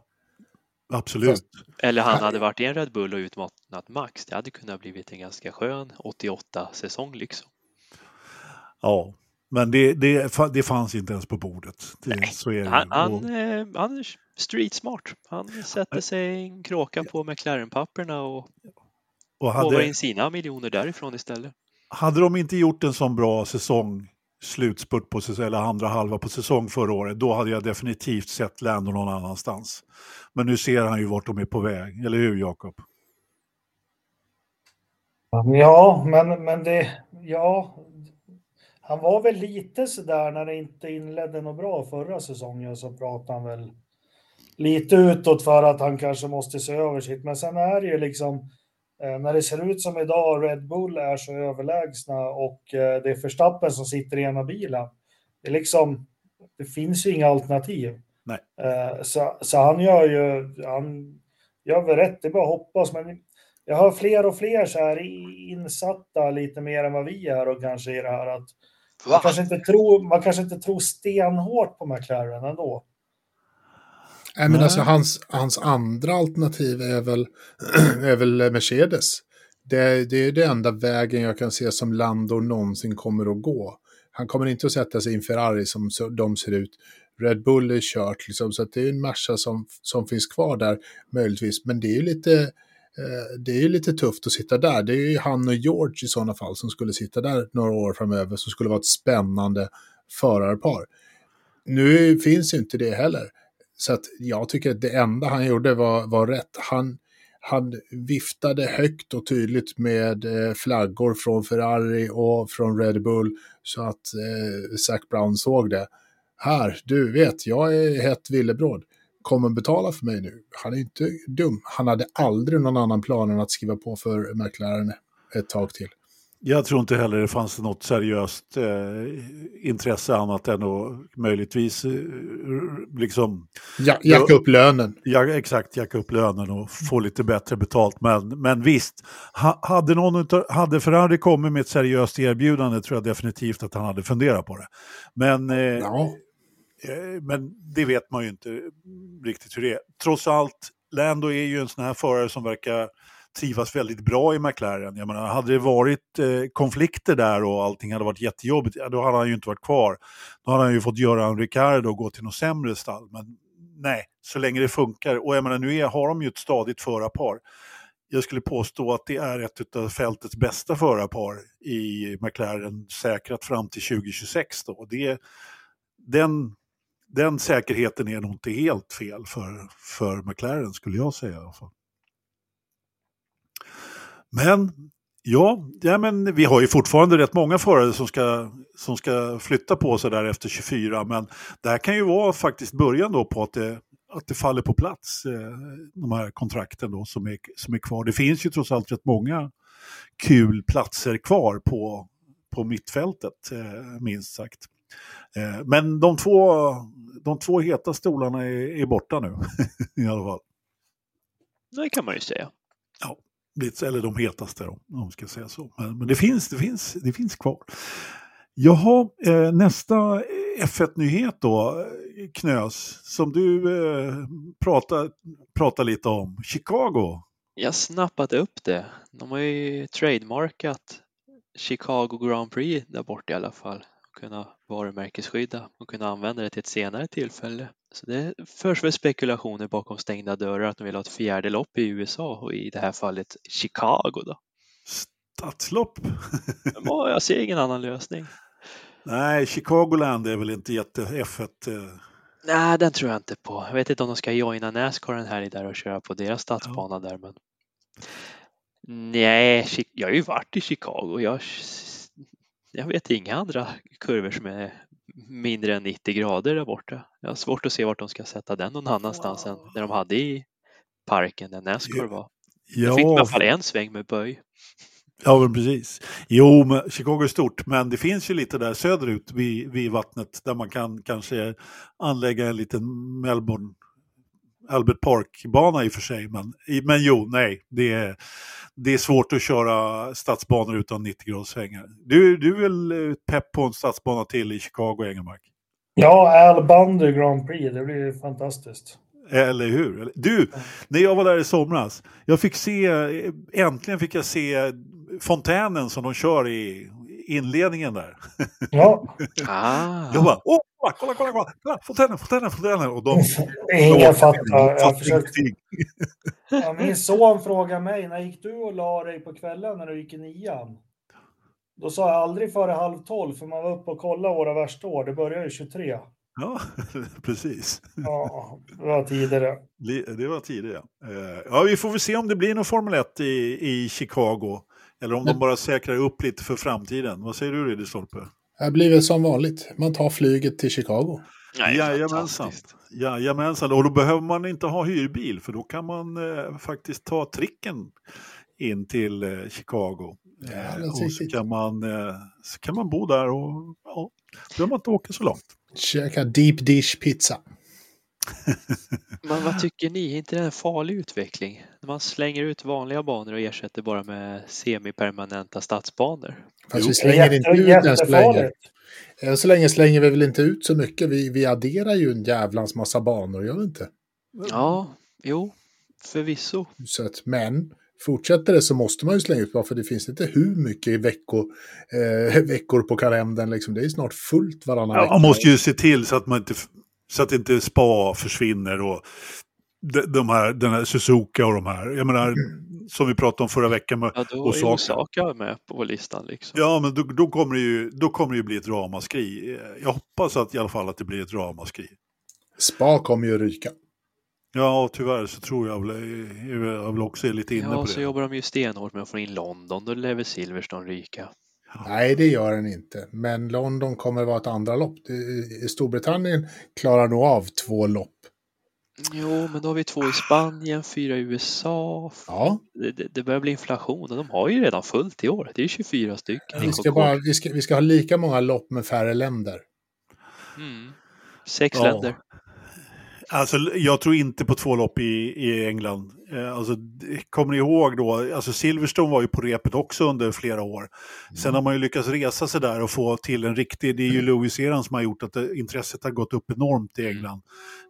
absolut. Eller han hade varit i en Red Bull och utmanat Max. Det hade kunnat blivit en ganska skön 88-säsong liksom. Ja, men det, det, det fanns inte ens på bordet. Det, Nej. Han, han, och... Eh, han är street smart. Han sätter sig en kråka på McLaren-papperna och, och hade... in sina miljoner därifrån istället hade de inte gjort en sån bra säsong, slutspurt på säsong, eller andra halva på säsong förra året, då hade jag definitivt sett Lando någon annanstans. Men nu ser han ju vart de är på väg, eller hur Jakob? Ja, men, men det, ja, han var väl lite sådär när det inte inledde något bra förra säsongen så pratade han väl lite utåt för att han kanske måste se över sitt. Men sen är det ju liksom när det ser ut som idag, Red Bull är så överlägsna och eh, det är Verstappen som sitter i ena bilen. Det, är liksom, det finns ju inga alternativ. Nej. Eh, så, så han gör ju, han gör väl rätt, det är bara att hoppas. Men jag har fler och fler så här insatta lite mer än vad vi är och kanske i det här att man kanske, inte tror, man kanske inte tror stenhårt på McLaren ändå. Nej, men alltså hans, hans andra alternativ är väl, [clears throat] är väl Mercedes. Det, det är det enda vägen jag kan se som Lando någonsin kommer att gå. Han kommer inte att sätta sig i en Ferrari som de ser ut. Red Bull är kört, liksom, så det är en Merca som, som finns kvar där möjligtvis. Men det är ju lite, eh, det är lite tufft att sitta där. Det är ju han och George i sådana fall som skulle sitta där några år framöver, som skulle vara ett spännande förarpar. Nu finns inte det heller. Så att jag tycker att det enda han gjorde var, var rätt. Han, han viftade högt och tydligt med eh, flaggor från Ferrari och från Red Bull så att eh, Zac Brown såg det. Här, du vet, jag är hett villebråd. Kommer betala för mig nu. Han är inte dum. Han hade aldrig någon annan plan än att skriva på för McLaren ett tag till. Jag tror inte heller det fanns något seriöst eh, intresse annat än att möjligtvis eh, liksom... Ja, jacka upp lönen. Ja, exakt, jacka upp lönen och få lite bättre betalt. Men, men visst, ha, hade, någon utav, hade Ferrari kommit med ett seriöst erbjudande tror jag definitivt att han hade funderat på det. Men, eh, ja. eh, men det vet man ju inte riktigt hur det är. Trots allt, Lando är ju en sån här förare som verkar trivas väldigt bra i McLaren. Jag menar, hade det varit eh, konflikter där och allting hade varit jättejobbigt, ja, då hade han ju inte varit kvar. Då hade han ju fått göra en Ricardo och gå till något sämre stall. Men nej, så länge det funkar. Och jag menar, nu är, har de ju ett stadigt förarpar. Jag skulle påstå att det är ett av fältets bästa förarpar i McLaren säkrat fram till 2026. Då. Det, den, den säkerheten är nog inte helt fel för, för McLaren skulle jag säga i alla fall. Men ja, ja men vi har ju fortfarande rätt många förare som ska, som ska flytta på sig där efter 24. Men det här kan ju vara faktiskt början då på att det, att det faller på plats, eh, de här kontrakten då som är, som är kvar. Det finns ju trots allt rätt många kul platser kvar på, på mittfältet, eh, minst sagt. Eh, men de två, de två heta stolarna är, är borta nu [laughs] i alla fall. Det kan man ju säga. Ja eller de hetaste då, om man ska säga så. Men, men, det, finns, det, finns, det finns kvar. Jaha, eh, nästa eh, F1-nyhet då, eh, Knös, som du eh, pratar, pratar lite om, Chicago. Jag snappade upp det. De har ju trademarkat Chicago Grand Prix där borta i alla fall. Kunna varumärkesskydda och kunna använda det till ett senare tillfälle. Så det förs väl spekulationer bakom stängda dörrar att de vill ha ett fjärde lopp i USA och i det här fallet Chicago då. Stadslopp? ja, jag ser ingen annan lösning. Nej, Chicagoland är väl inte jätte F1. Eh. Nej, den tror jag inte på. Jag vet inte om de ska joina Nascar den här där och köra på deras stadsbana ja. där. Men... Nej, jag har ju varit i Chicago. Jag, jag vet inga andra kurvor som är mindre än 90 grader där borta. Jag har svårt att se vart de ska sätta den någon annanstans wow. än där de hade i parken där Nascar var. Ja. Jag fick i alla fall en sväng med böj. Ja, men precis. Jo, men Chicago är stort, men det finns ju lite där söderut vid, vid vattnet där man kan kanske anlägga en liten Melbourne Albert Park-bana i och för sig. Men, men jo, nej, det är, det är svårt att köra stadsbanor utan 90 graders svängar. Du, du är väl eh, pepp på en stadsbana till i Chicago, Engelmark? Ja, Al Bundy Grand Prix, det blir fantastiskt. Eller hur? Du, när jag var där i somras, jag fick se, äntligen fick jag se fontänen som de kör i inledningen där. Ja. Ah. [laughs] Jag bara, åh, kolla, kolla, kolla, kolla, fontänen, fontänen, fontänen. Och de, Ingen fattar. Jag försökte... [laughs] ja, min son frågade mig, när gick du och la dig på kvällen när du gick i nian? Då sa jag aldrig före halv tolv, för man var uppe och kollade våra värsta år. Det började ju 23. Ja, [laughs] precis. Ja, det var tidigare. Det var tidigare. Eh, ja, vi får väl se om det blir någon Formel 1 i, i Chicago. Eller om de bara säkrar upp lite för framtiden. Vad säger du, Ridderstolpe? Det blir väl som vanligt. Man tar flyget till Chicago. Nej, Jajamensan. Jajamensan. Och då behöver man inte ha hyrbil för då kan man eh, faktiskt ta tricken in till eh, Chicago. Ja, eh, och så kan, man, eh, så kan man bo där och ja, behöver man inte åka så långt. Käka deep dish pizza. Men vad tycker ni? Är inte det en farlig utveckling? När man slänger ut vanliga banor och ersätter bara med semipermanenta stadsbanor. Fast vi slänger inte ut den så länge. Än så länge slänger vi väl inte ut så mycket. Vi, vi adderar ju en jävlans massa banor, gör vi inte? Ja, jo, förvisso. Så att, men fortsätter det så måste man ju slänga ut, för det finns inte hur mycket veckor, eh, [laughs] veckor på kalendern. Liksom. Det är snart fullt varannan ja, vecka. Man måste ju se till så att man inte så att inte spa försvinner och de, de här, den här Suzuka och de här. Jag menar, mm. som vi pratade om förra veckan med ja, då Osaka. är Osaka med på listan. Liksom. Ja, men då, då, kommer det ju, då kommer det ju bli ett ramaskri. Jag hoppas att i alla fall att det blir ett ramaskri. Spa kommer ju ryka. Ja, tyvärr så tror jag väl, jag väl också är lite inne ja, på det. Ja, så jobbar de ju stenhårt med att få in London. Då lär väl Silverstone ryka. Nej, det gör den inte. Men London kommer vara ett andra lopp. Storbritannien klarar nog av två lopp. Jo, men då har vi två i Spanien, fyra i USA. Ja. Det, det, det börjar bli inflation och de har ju redan fullt i år. Det är 24 stycken. Vi ska, bara, vi, ska, vi ska ha lika många lopp med färre länder. Mm. Sex ja. länder. Alltså, jag tror inte på två lopp i, i England. Eh, alltså, kommer ni ihåg då, alltså Silverstone var ju på repet också under flera år. Mm. Sen har man ju lyckats resa sig där och få till en riktig, det är ju mm. Lewis-eran som har gjort att det, intresset har gått upp enormt i England.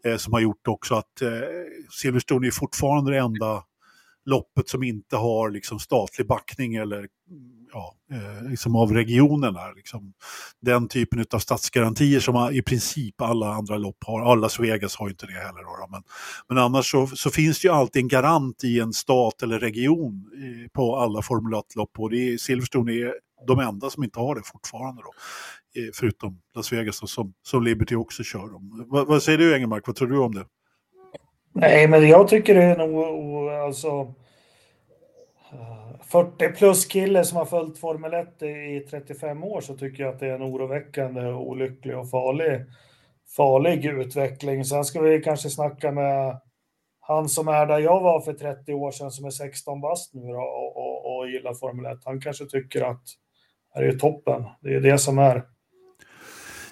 Eh, som har gjort också att eh, Silverstone är fortfarande det enda loppet som inte har liksom statlig backning eller ja, eh, liksom av regionerna. Liksom. Den typen av statsgarantier som i princip alla andra lopp har. Alla Las Vegas har ju inte det heller. Då, men, men annars så, så, finns det ju alltid en garant i en stat eller region på alla Formel 1-lopp och det är, Silverstone är de enda som inte har det fortfarande. Då. Förutom Las Vegas då, som, som Liberty också kör. Om. Vad, vad säger du Engelmark, vad tror du om det? Nej, men jag tycker det är nog alltså 40 plus kille som har följt Formel 1 i 35 år så tycker jag att det är en oroväckande, olycklig och farlig, farlig utveckling. Sen ska vi kanske snacka med han som är där jag var för 30 år sedan som är 16 bast nu och, och, och gillar Formel 1. Han kanske tycker att det är toppen. Det är det som är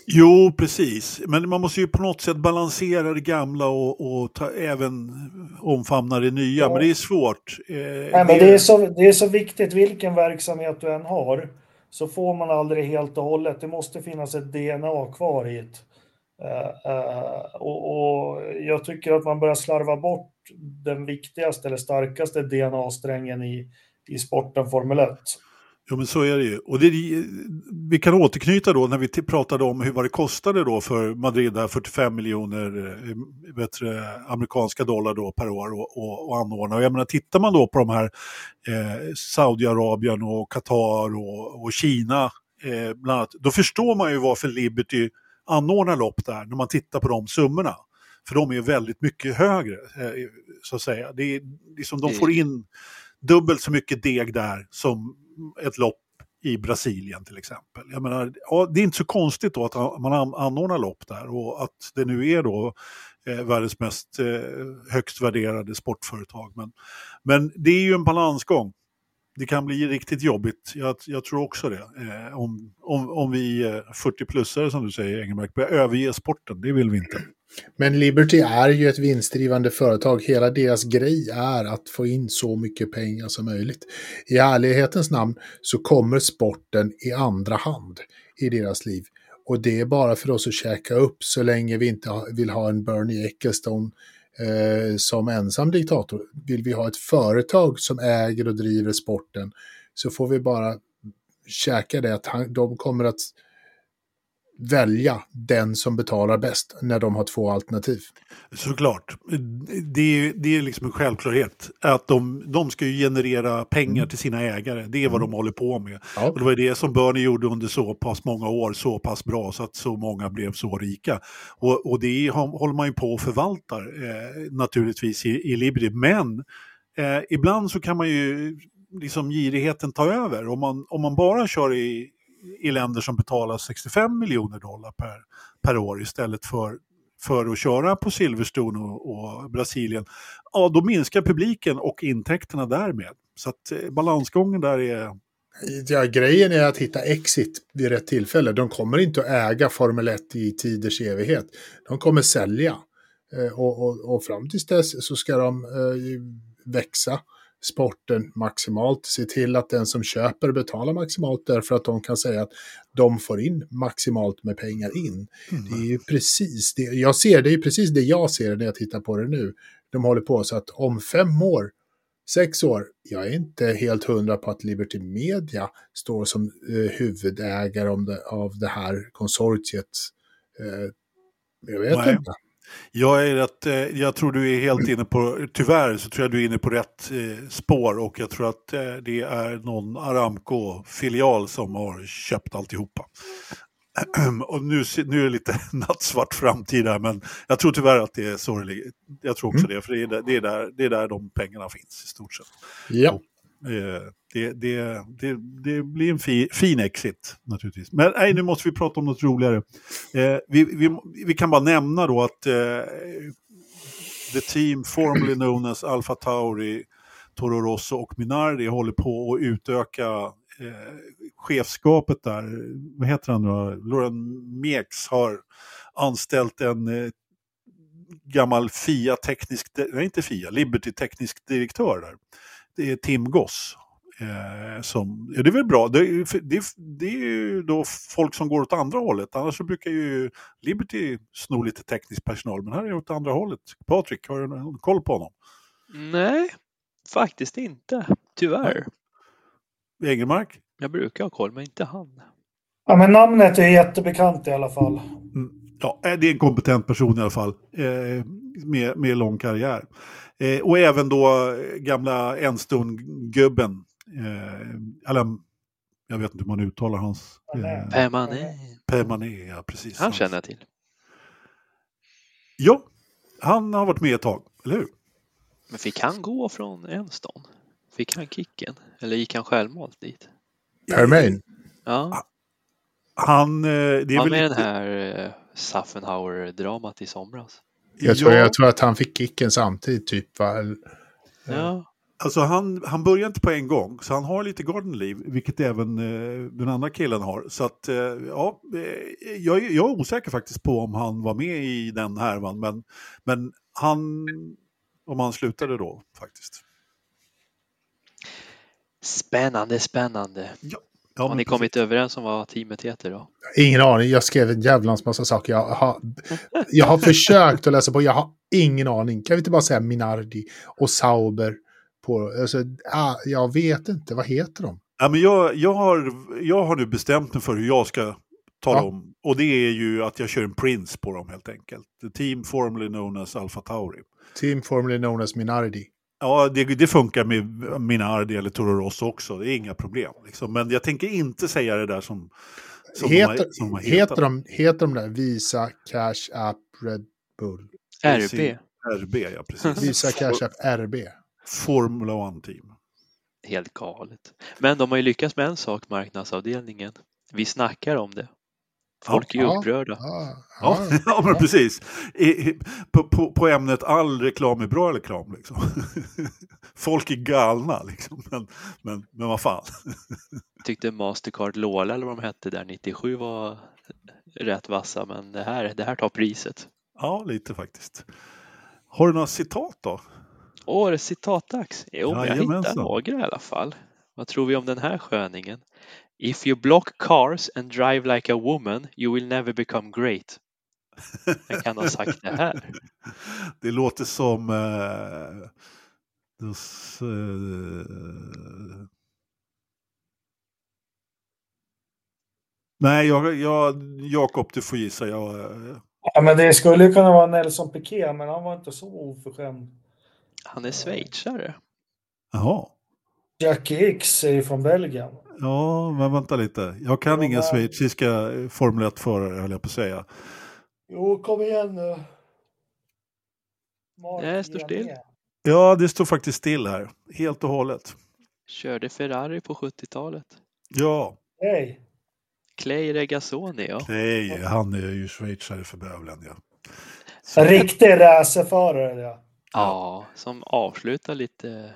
Jo, precis. Men man måste ju på något sätt balansera det gamla och, och ta, även omfamna det nya. Ja. Men det är svårt. Eh, Nej, men det, är så, det är så viktigt vilken verksamhet du än har. Så får man aldrig helt och hållet. Det måste finnas ett DNA kvar i det. Uh, uh, och, och, jag tycker att man börjar slarva bort den viktigaste eller starkaste DNA-strängen i, i sporten Formel 1. Ja men så är det ju. Och det, vi kan återknyta då när vi pratade om hur vad det kostade då för Madrid, 45 miljoner eh, bättre amerikanska dollar då per år och, och, och anordna. Och jag menar tittar man då på de här eh, Saudiarabien och Qatar och, och Kina eh, bland annat, då förstår man ju varför Liberty anordnar lopp där när man tittar på de summorna. För de är väldigt mycket högre, eh, så att säga. Det är liksom de får in dubbelt så mycket deg där som ett lopp i Brasilien till exempel. Jag menar, ja, det är inte så konstigt då att man anordnar lopp där och att det nu är då eh, världens mest eh, högst värderade sportföretag. Men, men det är ju en balansgång. Det kan bli riktigt jobbigt, jag, jag tror också det. Eh, om, om, om vi eh, 40-plussare som du säger Engelmark börjar överge sporten, det vill vi inte. Men Liberty är ju ett vinstdrivande företag. Hela deras grej är att få in så mycket pengar som möjligt. I ärlighetens namn så kommer sporten i andra hand i deras liv. Och det är bara för oss att käka upp så länge vi inte vill ha en Bernie Ecclestone eh, som ensam diktator. Vill vi ha ett företag som äger och driver sporten så får vi bara käka det att han, de kommer att välja den som betalar bäst när de har två alternativ. Såklart. Det är, det är liksom en självklarhet. Att de, de ska ju generera pengar mm. till sina ägare. Det är vad mm. de håller på med. Ja. Och det var det som Bernie gjorde under så pass många år, så pass bra så att så många blev så rika. Och, och det håller man ju på och förvaltar eh, naturligtvis i, i Liberty. Men eh, ibland så kan man ju liksom girigheten ta över. Om man, om man bara kör i, i länder som betalar 65 miljoner dollar per, per år istället för, för att köra på Silverstone och, och Brasilien, ja då minskar publiken och intäkterna därmed. Så att eh, balansgången där är... Ja, grejen är att hitta exit vid rätt tillfälle. De kommer inte att äga Formel 1 i tiders evighet. De kommer sälja. Eh, och, och, och fram tills dess så ska de eh, växa sporten maximalt. Se till att den som köper betalar maximalt därför att de kan säga att de får in maximalt med pengar in. Mm. Det är ju precis det. Jag ser det är precis det jag ser när jag tittar på det nu. De håller på så att om fem år, sex år, jag är inte helt hundra på att Liberty Media står som eh, huvudägare det, av det här konsortiet. Eh, jag vet Nej. inte. Jag, är rätt, eh, jag tror du är helt inne på, tyvärr så tror jag du är inne på rätt eh, spår och jag tror att eh, det är någon Aramco-filial som har köpt alltihopa. [clears throat] Och nu, nu är det lite [laughs] nattsvart framtid här, men jag tror tyvärr att det är ligger. Jag tror också mm. det, för det är, där, det, är där, det är där de pengarna finns i stort sett. Ja. Och, Eh, det, det, det, det, blir en fi, fin exit naturligtvis. Men nej, nu måste vi prata om något roligare. Eh, vi, vi, vi, kan bara nämna då att eh, the team formerly known as Alfa Tauri, Toro Rosso och Minardi håller på att utöka eh, chefskapet där. Vad heter han nu Loren Meeks har anställt en eh, gammal FIA teknisk, nej inte FIA, Liberty teknisk direktör där. Det är Tim Goss. Eh, som, ja, det är väl bra, det, det, det, är ju då folk som går åt andra hållet. Annars så brukar ju Liberty sno lite teknisk personal, men här är det åt andra hållet. Patrik, har du någon koll på honom? Nej, faktiskt inte. Tyvärr. Egenmark? Jag brukar ha koll, men inte han. Ja, men namnet är jättebekant i alla fall. Mm. Ja, eh, det är en kompetent person i alla fall, eh, med, med lång karriär. Eh, och även då gamla Enstone-gubben, eh, eller jag vet inte hur man uttalar hans... Eh, Permané. Permané, ja precis. Han känner jag till. Ja, han har varit med ett tag, eller hur? Men fick han gå från Enstone? Fick han kicken? Eller gick han självmalt dit? Permain? Ja. Han... Eh, det är han väl med lite... den här eh, Saffenhauer-dramat i somras. Jag tror, Ja. jag tror att han fick kicken samtidigt, typ. Va? Ja, Alltså han, han börjar inte på en gång, så han har lite garden leave, vilket även eh, den andra killen har. Så att, eh, ja, eh, jag, är- jag är osäker faktiskt på om han var med i den härvan, men, men han, om han slutade då faktiskt. spännande, spännande. Ja, Har men ni kommit överens om vad teamet heter då? Ingen aning, jag skrev en jävlans massa saker. Jag har, jag har försökt att läsa på, jag har ingen aning. Kan vi inte bara säga Minardi och Sauber? På, alltså, ah, jag vet inte, vad heter de? Ja, men jag, jag, har, jag har nu bestämt mig för hur jag ska tala Ja. om, och det är ju att jag kör en Prince på dem helt enkelt. The team formerly known as Alfa Tauri. Team formerly known as Minardi. Ja, det, det funkar med mina Ardi eller Toro Rosso också. Det är inga problem. Liksom. Men jag tänker inte säga det där som, som, de, Heter, har, som de har heter, de, heter de där Visa, Cash App, Red Bull? RB. RB, ja precis. [laughs] Visa, Cash App, RB. Formula One Team. Helt galet. Men de har ju lyckats med en sak, marknadsavdelningen. Vi snackar om det. Folk är ju Ja. upprörda. Ah, Ja, ah. [laughs] ja men precis. I, i, på, på, på ämnet all reklam är bra reklam. Liksom. [laughs] Folk är galna, liksom. men, men, men vad fan. [laughs] Tyckte Mastercard Lola eller vad de hette där 97 var rätt vassa, men det här, det här tar priset. Ja, lite faktiskt. Har du några citat då? Årets citatdags. Jo, men jag hittar några i alla fall. Vad tror vi om den här sköningen? If you block cars and drive like a woman you will never become great. Vem kan ha sagt det här? [laughs] Det låter som... Eh, dos, eh, nej, jag, jag, Jakob, du får gissa. Jag, eh, Ja, men det skulle kunna vara Nelson Piquet, men han var inte så oförskämd. Han är schweizare. jaha. Jackie X är ju från Belgien. Ja, men vänta lite. Jag kan Ja, inga men- schweiziska Formel 1-förare, höll jag på att säga. Jo, kom igen nu. Mark Nej, står still. Ja, det står faktiskt still här. Helt och hållet. Körde Ferrari på 70-talet. Ja, Hej. Clay Regazzoni, ja. nej, han är ju schweizare för bövelen. Ja. En riktig racerförare, ja. Ja, som avslutar lite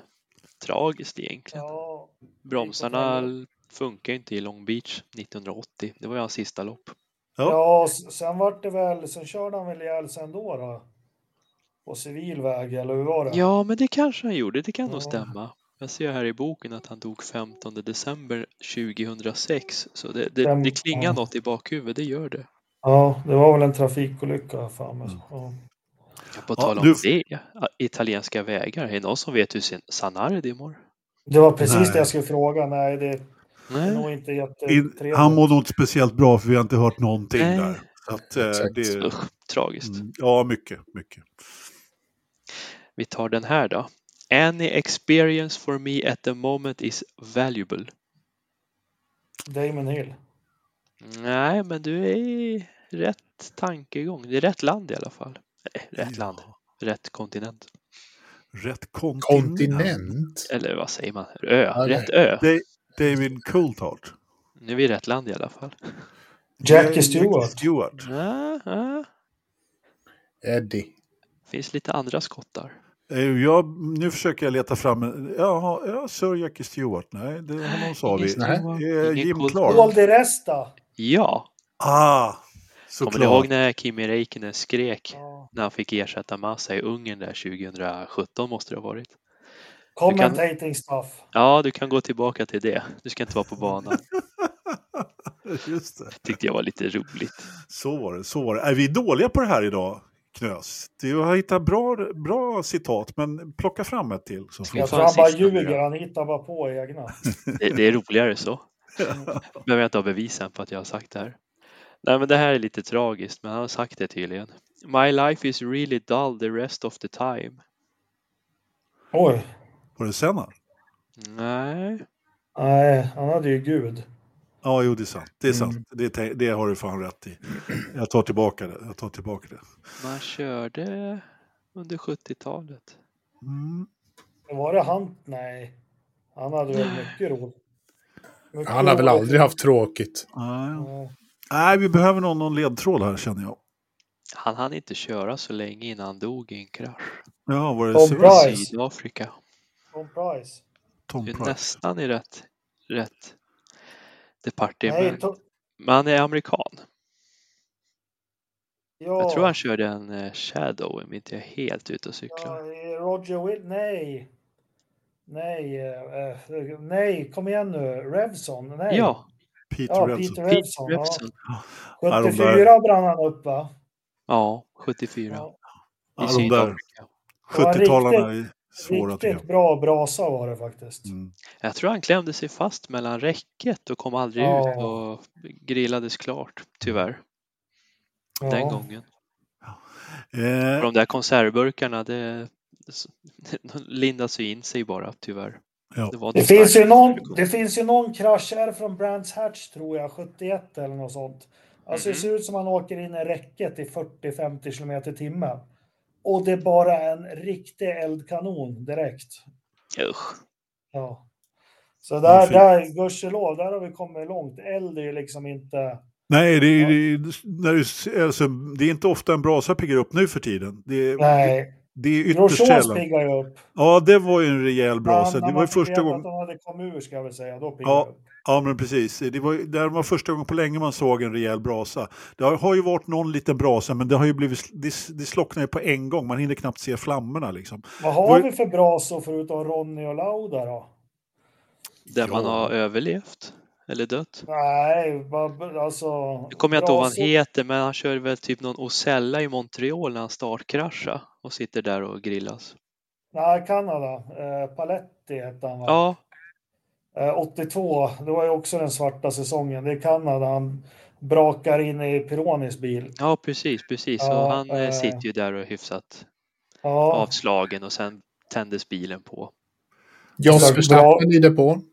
tragiskt egentligen. ja. Bromsarna funkar inte i Long Beach 1980. Det var ju hans sista lopp. Ja. Sen vart det väl, sen körde han väl ihjäl sig ändå då? På civil väg, eller hur var det? Ja, men det kanske han gjorde. Det kan nog Ja. stämma. Jag ser här i boken att han dog 15 december 2006. Så det, det, det klingar ja. något i bakhuvudet, det gör det. Ja, det var väl en trafikolycka för mig. Mm. Ja. På Ja, tal om du- det, italienska vägar. Är det någon som vet hur San- Sanardi mår? Det var precis Nej. det jag skulle fråga. Nej, det är Nej. nog inte In, jättetrevligt. han mår nog inte speciellt bra för vi har inte hört någonting Nej. där. Så att, eh, det, Usch, tragiskt. mm, ja, mycket, mycket. Vi tar den här då. Any experience for me at the moment is valuable. Damon Hill. Nej, men du är i rätt tankegång. Det är rätt land i alla fall. Nej, rätt Ja. land. Rätt kontinent. Rätt kontinent. Kontinent? Eller vad säger man? Ö. Ja, rätt ö. Da- David Coulthard. Nu är vi i rätt land i alla fall. Jackie Ja, Stewart. Stewart. Ja, ja. Eddie. finns lite andra skottar. Eh, jag, nu försöker jag leta fram, ja, ja Sir Jackie Stewart, nej, det honom sa vi. Nej. Eh, Jim Paul Clark. de Resta. Ja, Ah, kommer ni ihåg såklart. när Kimi Räikkönen skrek Ja. när han fick ersätta Massa i Ungern där 2017 måste det ha varit. Commentating stuff. Ja, du kan gå tillbaka till det. Du ska inte vara på banan. [laughs] Just det. Tyckte jag var lite roligt. Så var det, så var det. Är vi dåliga på det här idag, Knös? Du har hittat bra, bra citat, men plocka fram ett till. Så Jag tror en han bara ljuger, han hittar bara på egna. Det, det är roligare så. [laughs] Behöver jag inte ha bevisen för att jag har sagt det här. Nej, men det här är lite tragiskt, men han har sagt det tydligen. My life is really dull the rest of the time. Oj. Var det Senna? Nej, Nej, han hade ju Gud. Ja, jo, det är sant. Det är sant. Mm. Det, det har du fan rätt i. Jag tar tillbaka det. Jag tar tillbaka det. man körde under 70-talet. Mm. Var det han? Nej. Han hade väl mycket roligt. Han har väl aldrig haft tråkigt. Nej. Ja. Nej, vi behöver någon, någon ledtråd här känner jag. Han hann inte köra så länge innan han dog i en krasch. Ja, var det Tom Price. Sydafrika. Tom Price. Tom Du är Price? nästan i rätt, rätt departement. Nej, Men, to- men han är amerikan. ja. Jag tror han körde en eh, Shadow om inte jag är helt ute och cyklar. Ja, Roger Will... Nej. Nej, eh, eh, nej, kom igen nu. Revson? Nej. Ja, Peter ja Revson. Peter Pete Revson. Ja. Revson. Ja, de 74 där- brann han upp va? Ja, 74. Ja. I Ja, Sydafrika. Det var 70-talarna är svåra Riktigt bra brasa var det faktiskt. Mm. Jag tror han klämde sig fast mellan räcket och kom aldrig Ja. ut och grillades klart, tyvärr, Ja. den gången. Eh, de där konservburkarna, det, de [laughs] lindas ju in sig bara, tyvärr. Ja. Det inte finns, ju någon, det finns ju någon krasch här från Brands Hatch tror jag, 71 eller något sånt. Alltså Mhm. det ser ut som man åker in i räcket i 40-50 km i timmen. Och det är bara en riktig eldkanon direkt. Usch. Ja. Så där, där, gudskelov, där har vi kommit långt. Eld är ju liksom inte... Nej, det är, det, är, det, alltså, det är inte ofta en brasa piggar upp nu för tiden. Det, Nej, det är ytterst sällan. piggar ju upp. Ja, det var ju en rejäl brasa. Ja, när Det var man ju första gången. att de hade kommit ur ska jag väl säga, då piggar Ja. upp. Ja, men precis. Det var, det var första gången på länge man såg en rejäl brasa. Det har, har ju varit någon liten brasa, men det har ju blivit, det, det slocknar ju på en gång. Man hinner knappt se flammorna liksom. Vad har Var- vi för brasor förutom Ronny och Lauda då? Där man Ja. har överlevt. Eller dött. Nej, vad- alltså... Nu kommer jag inte ihåg vad han heter, men han kör väl typ någon Osella i Montreal när han startkraschade och sitter där och grillas. Nej, Kanada. Eh, Paletti hette han va? Ja, Eh, 82, det var ju också den svarta säsongen. Det är Kanada. Han brakar in i Pironis bil. ja precis, precis. Ja, och han eh, eh. sitter ju där och är hyfsat Ja, avslagen och sen tändes bilen på. Jos Bra. Verstappen i depån.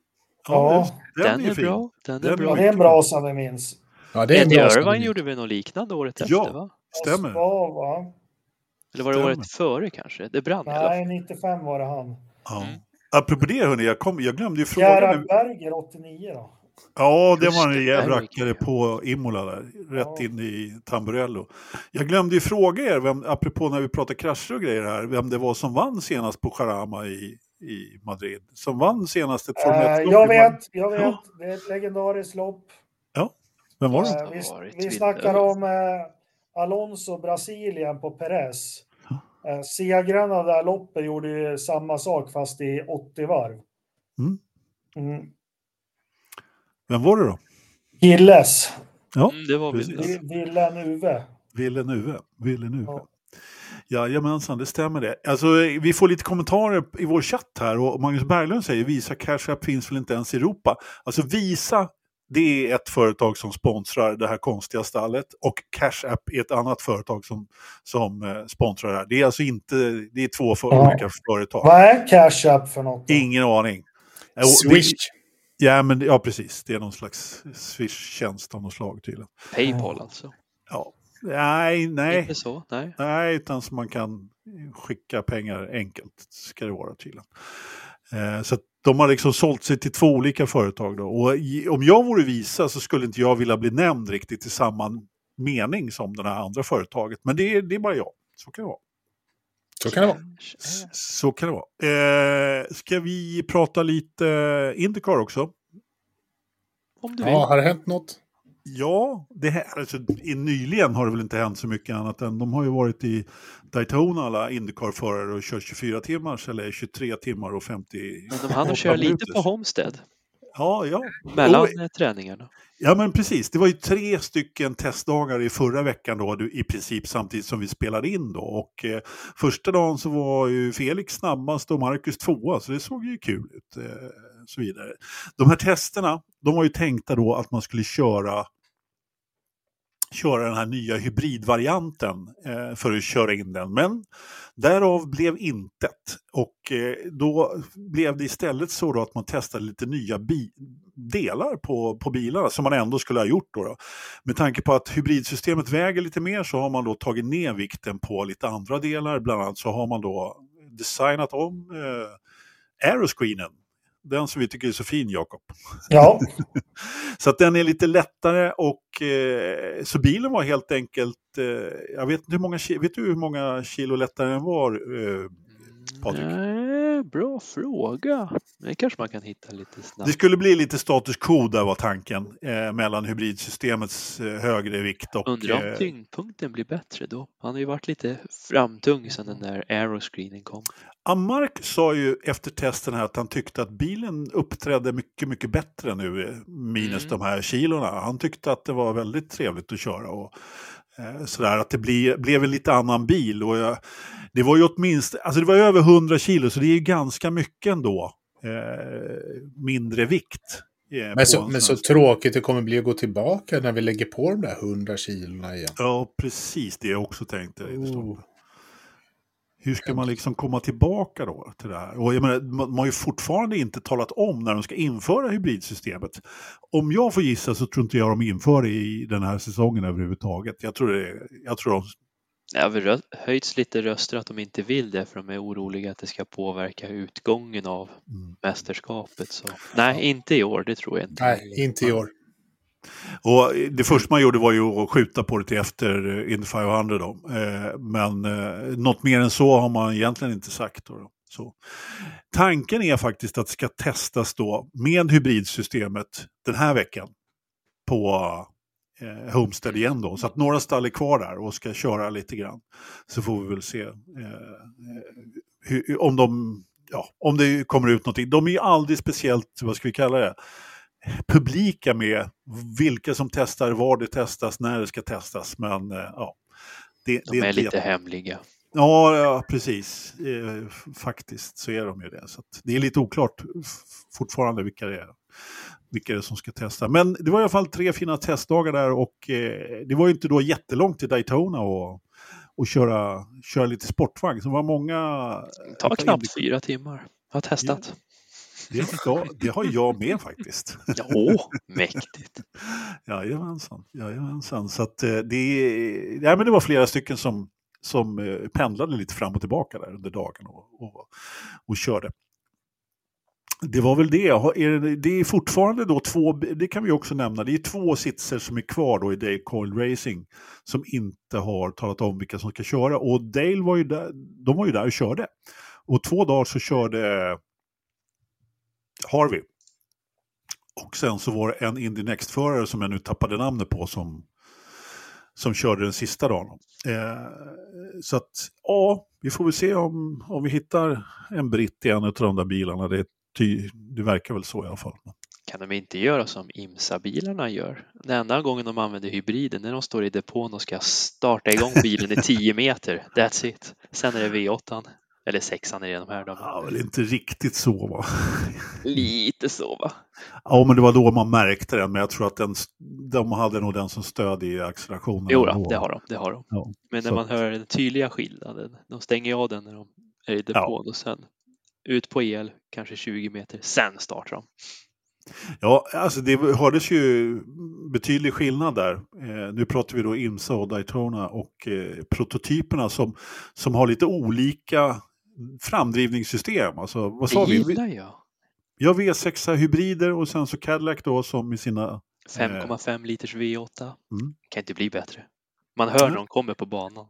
Ja. Den, är fin. bra. Den är Den är bra. ja, det är en brasa vi minns. Ja, det är en Eddie bra Irvine gjorde väl något liknande året Ja. efter va? Stämmer. Ja, va? Eller var det Stämmer. året före kanske? Det brann i alla fall. Nej, 95 var det han. Ja. Mm. Apropå det, hörni, jag, kom, jag glömde ju fråga. Gerhard Berger 89 då. Ja, det var en där rackare jag. på Imola där. Rätt Ja. in i Tamburello. Jag glömde ju fråga er, vem, apropå när vi pratar krascher och grejer här, vem det var som vann senast på Jarama i, i Madrid. Som vann senast ett Formel Eh, 1-lopp jag i Madrid. vet, jag vet. Ja. Det är ett legidariskt lopp. Vem var det? Eh, har vi, vi snackar om eh, Alonso Brasilien på Perez. Eh, segraren av det här loppet gjorde ju samma sak fast i 80 varv. Mm. Mm. Vem var det då? Gilles, Ja, Mm, det var precis. väl Vi- Villeneuve. Villeneuve. Villeneuve. Ja. Jajamensan, det stämmer det. Alltså, vi får lite kommentarer i vår chatt här och Magnus Berglund säger Visa Cash App finns väl inte ens i Europa. Alltså Visa, det är ett företag som sponsrar det här konstiga stallet och Cash App är ett annat företag som, som eh, sponsrar det här. Det är alltså inte, det är två för, Ja. olika företag. Vad är Cash App för något? Ingen aning. Det- Swish. Ja, men, ja, precis. Det är någon slags Swish-tjänst av något slag tydligen. Paypal alltså. Ja. Nej, nej. Inte så? Nej. Nej, utan så man kan skicka pengar enkelt, ska det vara tydligen. Eh, så att de har liksom sålt sig till två olika företag då. Och i, om jag vore Visa så skulle inte jag vilja bli nämnd riktigt i samma mening som det här andra företaget. Men det är, det är bara jag. Så kan det vara. Så kan det vara. Så kan det vara. Eh, ska vi prata lite Indycar också? Om du vill. Ja, har det hänt något? Ja, det här, alltså, nyligen har det väl inte hänt så mycket annat än de har ju varit i Daytona alla Indycar-förare och kört 24 timmars eller 23 timmar och 50 Men de hann köra lite på Homestead. Ja, ja. Mellan och, träningarna. Ja, men precis. Det var ju tre stycken testdagar i förra veckan då, i princip samtidigt som vi spelade in då. Och eh, första dagen så var ju Felix snabbast och Marcus tvåa, så det såg ju kul ut. Eh, så vidare. De här testerna, de var ju tänkta då att man skulle köra köra den här nya hybridvarianten eh, för att köra in den. Men därav blev intet. Och eh, då blev det istället så då att man testade lite nya delar på, på bilarna som man ändå skulle ha gjort. Då, då Med tanke på att hybridsystemet väger lite mer så har man då tagit ner vikten på lite andra delar. Bland annat så har man då designat om eh, aeroscreenen den som vi tycker är så fin, Jakob. Ja. [laughs] så att den är lite lättare och eh, så bilen var helt enkelt, eh, jag vet inte hur många, vet du hur många kilo lättare den var, eh, Patrik? Nej, bra fråga. Det kanske man kan hitta lite snabbt. Det skulle bli lite status quo där var tanken, eh, mellan hybridsystemets eh, högre vikt och... Undrar om eh, tyngdpunkten blir bättre då? Han har ju varit lite framtung sedan den där aeroscreenen kom. Amark sa ju efter testen här att han tyckte att bilen uppträdde mycket, mycket bättre nu minus mm. de här kilorna. Han tyckte att det var väldigt trevligt att köra och eh, sådär att det bli, blev en lite annan bil. Och jag, det var ju åtminstone, alltså det var över 100 kilo så det är ju ganska mycket ändå. Eh, mindre vikt. Eh, men, så, men så tråkigt det kommer bli att gå tillbaka när vi lägger på de där 100 kilona igen. Ja, precis det jag också tänkte. Oh. Hur ska man liksom komma tillbaka då till det här? Och jag menar, man har ju fortfarande inte talat om när de ska införa hybridsystemet. Om jag får gissa så tror inte jag de inför det i den här säsongen överhuvudtaget. Jag tror, det, jag tror de... Det har höjts lite röster att de inte vill det för de är oroliga att det ska påverka utgången av mm. mästerskapet. Så. Nej, inte i år, det tror jag inte. Nej, inte i år. Och det första man gjorde var ju att skjuta på det till efter eh, Indy 500 då. Eh, men eh, något mer än så har man egentligen inte sagt. Då. Så. Tanken är faktiskt att det ska testas då med hybridsystemet den här veckan på eh, Homestead igen då. Så att några stall är kvar där och ska köra lite grann. Så får vi väl se eh, hur, om, de, ja, om det kommer ut någonting. De är ju aldrig speciellt, vad ska vi kalla det? Publika med vilka som testar, var det testas, när det ska testas. Men eh, ja, det, de det är, lite hemliga. Ja, ja precis. Eh, faktiskt så är de ju det. Så det är lite oklart fortfarande vilka det är vilka det är som ska testa. Men det var i alla fall tre fina testdagar där och eh, det var ju inte då jättelångt till Daytona och, och köra, köra lite sportvagn. Så det var många... Det tar knappt fyra timmar. Jag har testat. Ja. Det, ja, det har jag med faktiskt. [laughs] Ja, mäktigt. [laughs] Jajamensan, jajamensan. Så att eh, det, ja, men det var flera stycken som, som eh, pendlade lite fram och tillbaka där under dagen och, och, och körde. Det var väl det. Det är fortfarande då två, det kan vi också nämna, det är två sitser som är kvar då i Dale Coil Racing som inte har talat om vilka som ska köra. Och Dale var ju där, de var ju där och körde. Och två dagar så körde Harvey. Och sen så var det en Indy Next-förare som jag nu tappade namnet på som, som körde den sista dagen. Eh, så att ja, vi får väl se om, om vi hittar en britt i en av de där bilarna. Det, ty, det verkar väl så i alla fall. Kan de inte göra som IMSA-bilarna gör? Den enda gången de använder hybriden när de står i depån och ska starta igång bilen i [laughs] 10 meter. That's it. Sen är det V8. Eller sexan är det de här. De... Ja, väl inte riktigt så va? Lite så va? Ja, men det var då man märkte den. Men jag tror att den, de hade nog den som stöd i accelerationen. Jo, då, det har de. Det har de. Ja, men när så. man hör den tydliga skillnaden. De stänger av den när de är i depån ja. och sen ut på el, kanske 20 meter, sen startar de. Ja, alltså det hördes ju betydlig skillnad där. Eh, nu pratar vi då IMSA och Daytona och eh, prototyperna som, som har lite olika framdrivningssystem. Alltså, vad sa det vi? gillar jag. Ja, V6 hybrider och sen så Cadillac då som i sina... 5,5 eh... liters V8. Mm. Kan inte bli bättre. Man hör när de kommer på banan.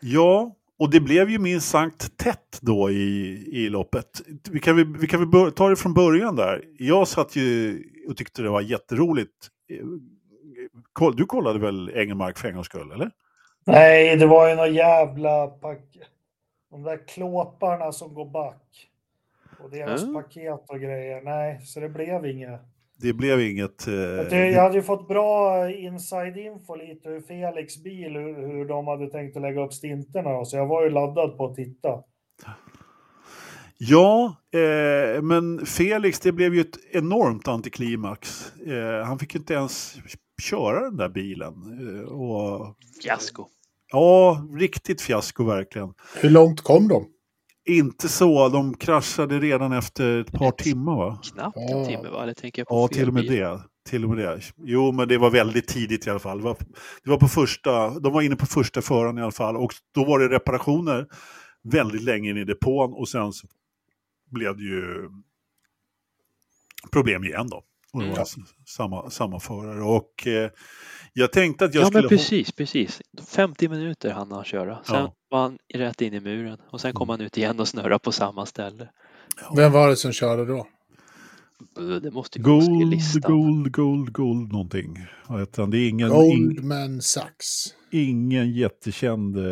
Ja, och det blev ju minst sagt tätt då i, i loppet. Vi kan, väl, vi kan väl ta det från början där. Jag satt ju och tyckte det var jätteroligt. Du kollade väl Engelmark för en gångs skull, eller? Nej, det var ju några jävla pack... De där klåparna som går back. Och deras mm. paket och grejer. Nej, så det blev inget. Det blev inget... Eh... Jag hade ju fått bra inside-info lite hur Felix bil, hur, hur de hade tänkt att lägga upp stinterna. Så jag var ju laddad på att titta. Ja, eh, men Felix, det blev ju ett enormt antiklimax. Eh, han fick inte ens köra den där bilen. Eh, och... Fiasko. Ja, riktigt fiasko verkligen. Hur långt kom de? Inte så, de kraschade redan efter ett par timmar va? Knappt en timme va? Eller tänker jag på ja, till och med det. Till och med det. Jo, men det var väldigt tidigt i alla fall. Det var, det var på första, de var inne på första föraren i alla fall och då var det reparationer väldigt länge in i depån och sen så blev det ju problem igen då. Och det var mm. samma, samma förare. Och eh, jag tänkte att jag ja, skulle... Ja, men precis, precis. 50 minuter hann han köra. Sen ja. var han rätt in i muren och sen kom mm. han ut igen och snurrade på samma ställe. Ja. Vem var det som körde då? Det måste ju Gold, Gold, Gold, Gold någonting. Han? Det är ingen... Goldman Sachs. Ingen jättekänd... Eh...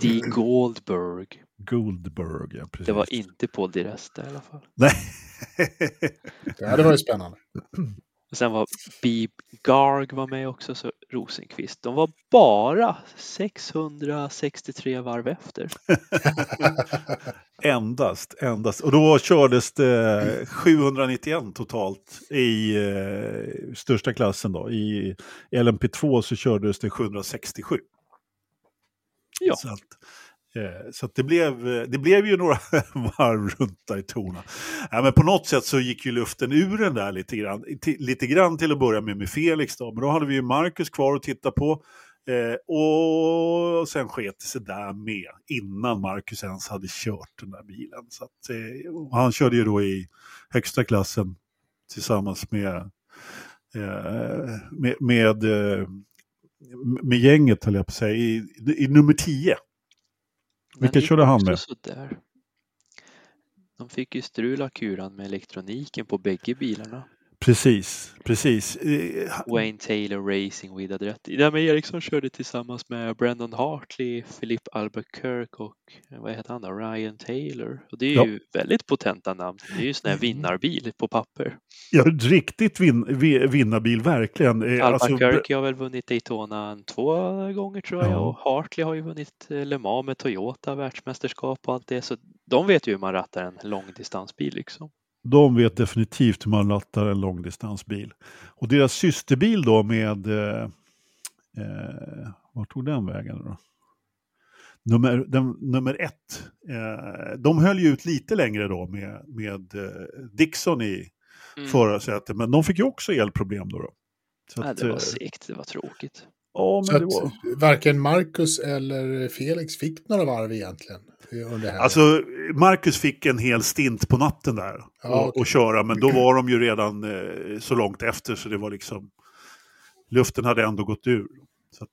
Dean Goldberg. Goldberg, ja precis. Det var inte Paul Di Resta i alla fall. Nej. Det hade varit spännande. Och sen var Beeb Garg var med också, så Rosenqvist. De var bara 663 varv efter. [laughs] endast, endast. Och då kördes det 791 totalt i eh, största klassen då. I LMP2 så kördes det 767. Ja. Så att, Eh, så det, blev, eh, det blev ju några [laughs] varv runt Daytona. Ja, men på något sätt så gick ju luften ur den där lite grann. lite grann till att börja med med Felix då. Men då hade vi ju Marcus kvar att titta på. Eh, och sen sket det sig där med innan Marcus ens hade kört den där bilen. Så att, eh, han körde ju då i högsta klassen tillsammans med, eh, med, med, eh, med gänget, höll jag på att säga, i, i nummer 10. Vilka körde han med? Sådär. De fick ju strula kuran med elektroniken på bägge bilarna. Precis, precis. Wayne Taylor Racing With hade rätt Ja, men Eriksson körde tillsammans med Brandon Hartley, Philip Albuquerque och vad heter han då? Ryan Taylor. Och det är ja. ju väldigt potenta namn. Det är ju sån här vinnarbil på papper. Ja, riktigt vin vinnarbil, verkligen. Eh, Albuquerque alltså... har väl vunnit Daytona två gånger tror jag ja. och Hartley har ju vunnit eh, Le Mans med Toyota, världsmästerskap och allt det. Så de vet ju hur man rattar en långdistansbil liksom. De vet definitivt hur man rattar en långdistansbil. Och deras systerbil då med... Eh, eh, vart tog den vägen då? Nummer, den, nummer ett. Eh, de höll ju ut lite längre då med, med eh, Dixon i mm. förarsätet. Men de fick ju också elproblem då. då. Så Nej, att, det var segt, det var tråkigt. Ja, men det var... Varken Marcus eller Felix fick några varv egentligen. Alltså, Marcus fick en hel stint på natten där ja, och, okay. och, köra, men då var de ju redan eh, så långt efter så det var liksom... Luften hade ändå gått ur. Så att,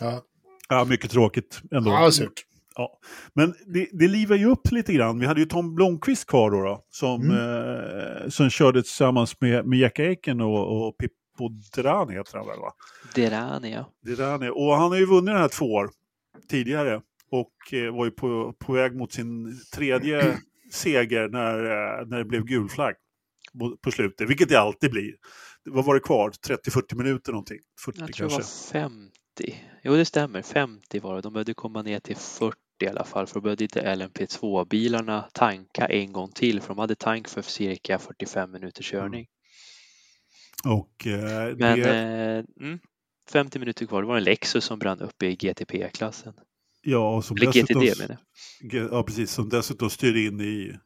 ja. ja, mycket tråkigt ändå. Ja, surt. Ja. Men det, det livar ju upp lite grann. Vi hade ju Tom Blomqvist kvar då, då som, mm. eh, som körde tillsammans med, med Jack Aiken och, och Pippo Derani heter han väl va? Derani ja. Derani. Och han har ju vunnit den här två år tidigare och eh, var ju på, på väg mot sin tredje seger när, eh, när det blev gul flagg på slutet, vilket det alltid blir. Vad var det kvar? 30-40 minuter någonting? 40 Jag tror kanske? det var 50. Jo, det stämmer. 50 var det. De behövde komma ner till 40 i alla fall för då behövde inte LMP2-bilarna tanka en gång till för de hade tank för cirka 45 minuters mm. körning. Mm. Och, eh, Men det... eh, mm, 50 minuter kvar, det var en Lexus som brann upp i GTP-klassen. Ja, och som Eller dessutom, GTD menar jag. Ja, precis. Som dessutom styrde in i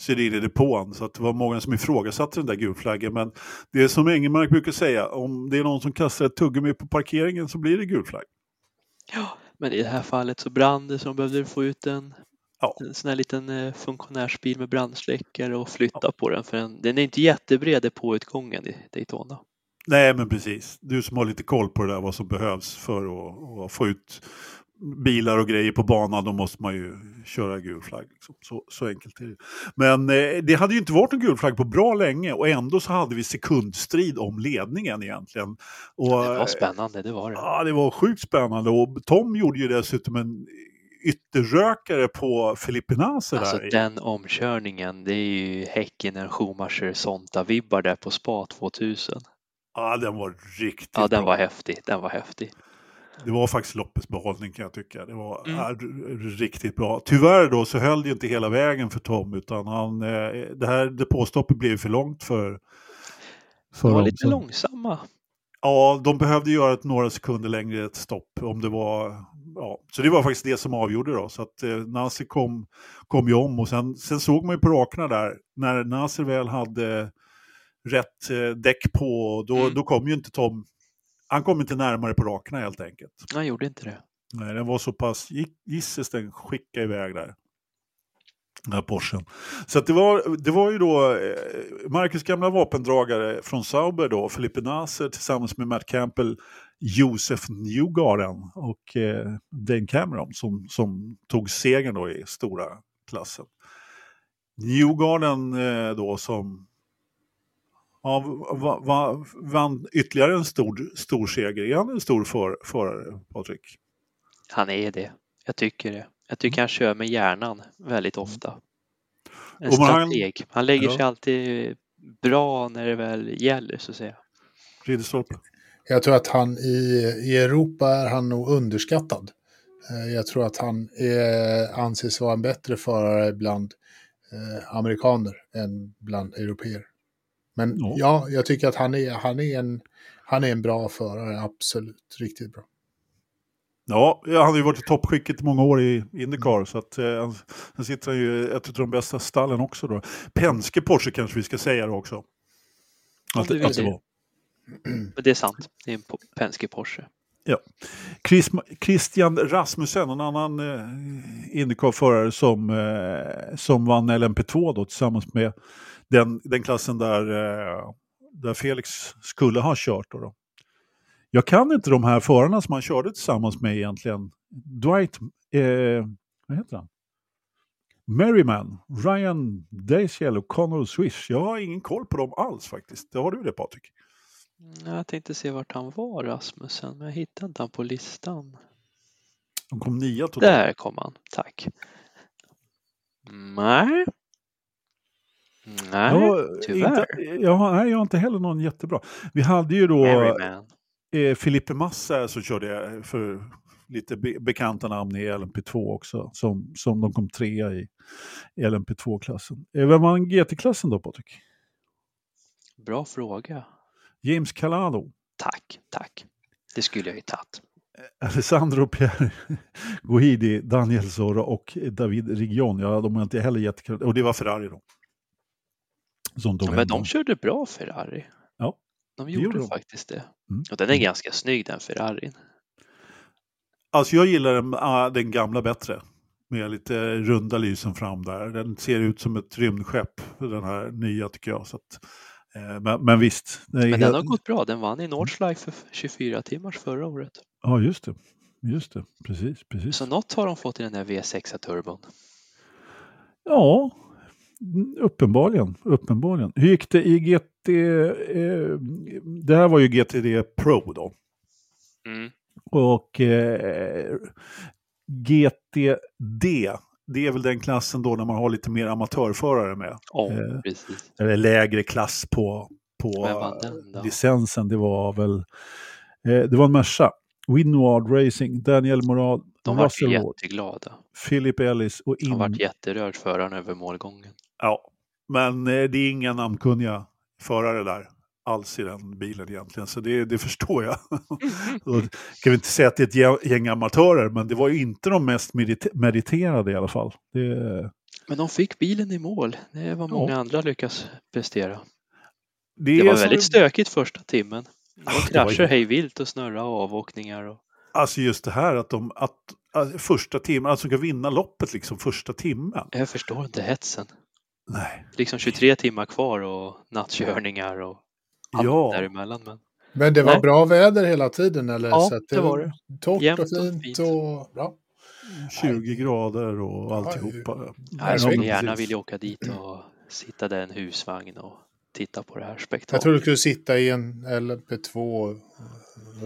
styrde in i depån. Så att det var många som ifrågasatte den där gulflaggen. Men det är som Engelmark brukar säga, om det är någon som kastar ett tuggummi på parkeringen så blir det gulflagg. Ja, men i det här fallet så brann det så de behövde få ut en, ja. en sån här liten eh, funktionärsbil med brandsläckare och flytta ja. på den. För den, den är inte jättebred depåutgången i Daytona. Nej, men precis. Du som har lite koll på det där, vad som behövs för att, att få ut bilar och grejer på banan, då måste man ju köra gul flagg. Liksom. Så, så enkelt är det. Men eh, det hade ju inte varit en gul flagg på bra länge och ändå så hade vi sekundstrid om ledningen egentligen. Och, det var spännande, det var det. Ja, det var sjukt spännande och Tom gjorde ju dessutom en ytterrökare på Felipe Nasser Alltså där. den omkörningen, det är ju Häckenen, Schumacher, Sonta-vibbar där på Spa 2000. Ja, den var riktigt Ja, den bra. var häftig. Den var häftig. Det var faktiskt loppets behållning kan jag tycka. Det var Mm. riktigt bra. Tyvärr då så höll det ju inte hela vägen för Tom utan han, eh, det här depåstoppet blev för långt för, för De var lite långsamma. Ja, de behövde göra ett några sekunder längre ett stopp om det var... Ja. Så det var faktiskt det som avgjorde då. Så att eh, Nasser kom, kom ju om och sen, sen såg man ju på rakerna där, när Nasser väl hade rätt eh, däck på, då, Mm. då kom ju inte Tom... Han kom inte närmare på rakerna helt enkelt. Han gjorde inte det. Nej, den var så pass, gisses den skicka iväg där. Den här Porschen. Så det, var, det var ju då eh, Marcus gamla vapendragare från Sauber då, Felipe Nasser tillsammans med Matt Campbell, Josef Newgarden och eh, Dane Cameron som, som tog segern då i stora klassen. Newgarden eh, då som ja, va, va, vann ytterligare en stor, stor seger. Är han en stor för, förare, Patrik? Han är det. Jag tycker det. Jag tycker han kör med hjärnan väldigt ofta. En Och man- han- strateg. Han lägger Ja. sig alltid bra när det väl gäller så att säga. Ridderstolpe? Jag tror att han i, i Europa är han nog underskattad. Eh, Jag tror att han är, anses vara en bättre förare bland eh, amerikaner än bland europeer. Men Ja. ja, jag tycker att han är, han, är en, han är en bra förare, absolut. Riktigt bra. Ja, han har ju varit i toppskicket i många år i Indycar. Så att, eh, han- han sitter han ju i ett av de bästa stallen också. Då. Penske Porsche kanske vi ska säga då också. Att, vill att det det. var. Men det är sant. Det är en Penske Porsche. Chris, Christian Rasmussen, en annan eh, Indycar-förare som, eh, som vann LMP2 då, tillsammans med den, den klassen där, eh, där Felix skulle ha kört. Då, då. Jag kan inte de här förarna som han körde tillsammans med egentligen. Dwight, eh, vad heter han? Merriman, Ryan Daciel och Connor Swish. Jag har ingen koll på dem alls faktiskt. Har du det Patrik? Mm, Jag tänkte se vart han var Rasmussen, men jag hittade inte han på listan. De kom nia totalt. Där kom han. Tack. Nej. Nej, Jag, tyvärr. inte, nej, jag har inte heller någon jättebra. Vi hade ju då eh, Filippe Massa som körde för lite be, bekanta namn i LMP2 också. Som, som de kom trea i LMP2-klassen. Eh, vem vann GT-klassen då Patrik? Bra fråga. James Calado. Tack, tack. Det skulle jag ju tagit. Alessandro Pierre [laughs] Guidi, Daniel Zorro och David Rigion. Ja, de har inte heller jättekul. Och det var Ferrari då. Som tog Ja, men de körde bra Ferrari. Ja, De gjorde gjorde de. faktiskt det. Mm. Och den är ganska snygg den Ferrarin. Alltså jag gillar den, ah, den gamla bättre. Med lite runda lysen fram där. Den ser ut som ett rymdskepp, den här nya tycker jag. Så att, eh, men, men visst. Men helt- den har gått bra. Den vann i Nordschleife för 24 timmars förra året. Ja, just det. Just det, precis. precis. Så något har de fått i den där V6-turbon. Ja, mm, uppenbarligen. uppenbarligen. Hur gick det i GT? Eh, det här var ju GTD Pro då. Mm. Och eh, GTD, det är väl den klassen då när man har lite mer amatörförare med. Ja, Eh, precis. eller lägre klass på, på licensen. Det var väl eh, det var en Merca. Winward Racing, Daniel Morad, De var jätteglada. Philip Ellis och Han in... vart jätterörd föraren över målgången. Ja, men eh, det är inga namnkunniga förare där alls i den bilen egentligen, så det, det förstår jag. [laughs] Och kan vi inte säga att det är ett gäng- amatörer, men det var ju inte de mest merite- meriterade i alla fall. Det, Men de fick bilen i mål. Det är vad många Ja. andra lyckas prestera. det, Det var som- väldigt stökigt första timmen. De det var krascher ju- hej vilt och snurra och avåkningar. Och... Alltså just det här att de, att, att första timmen, alltså ska vinna loppet liksom första timmen. Jag förstår inte hetsen. Nej. Liksom 23 timmar kvar och nattkörningar och allt Ja, däremellan. Men Men det var Nej. bra väder hela tiden eller? Ja, så det, det var det. Torrt Jämt och fint och, fint. och bra. 20 grader och alltihopa. Ja, jag skulle gärna vilja åka dit och sitta där i en husvagn och titta på det här spektaklet. Jag tror du skulle sitta i en LP2 och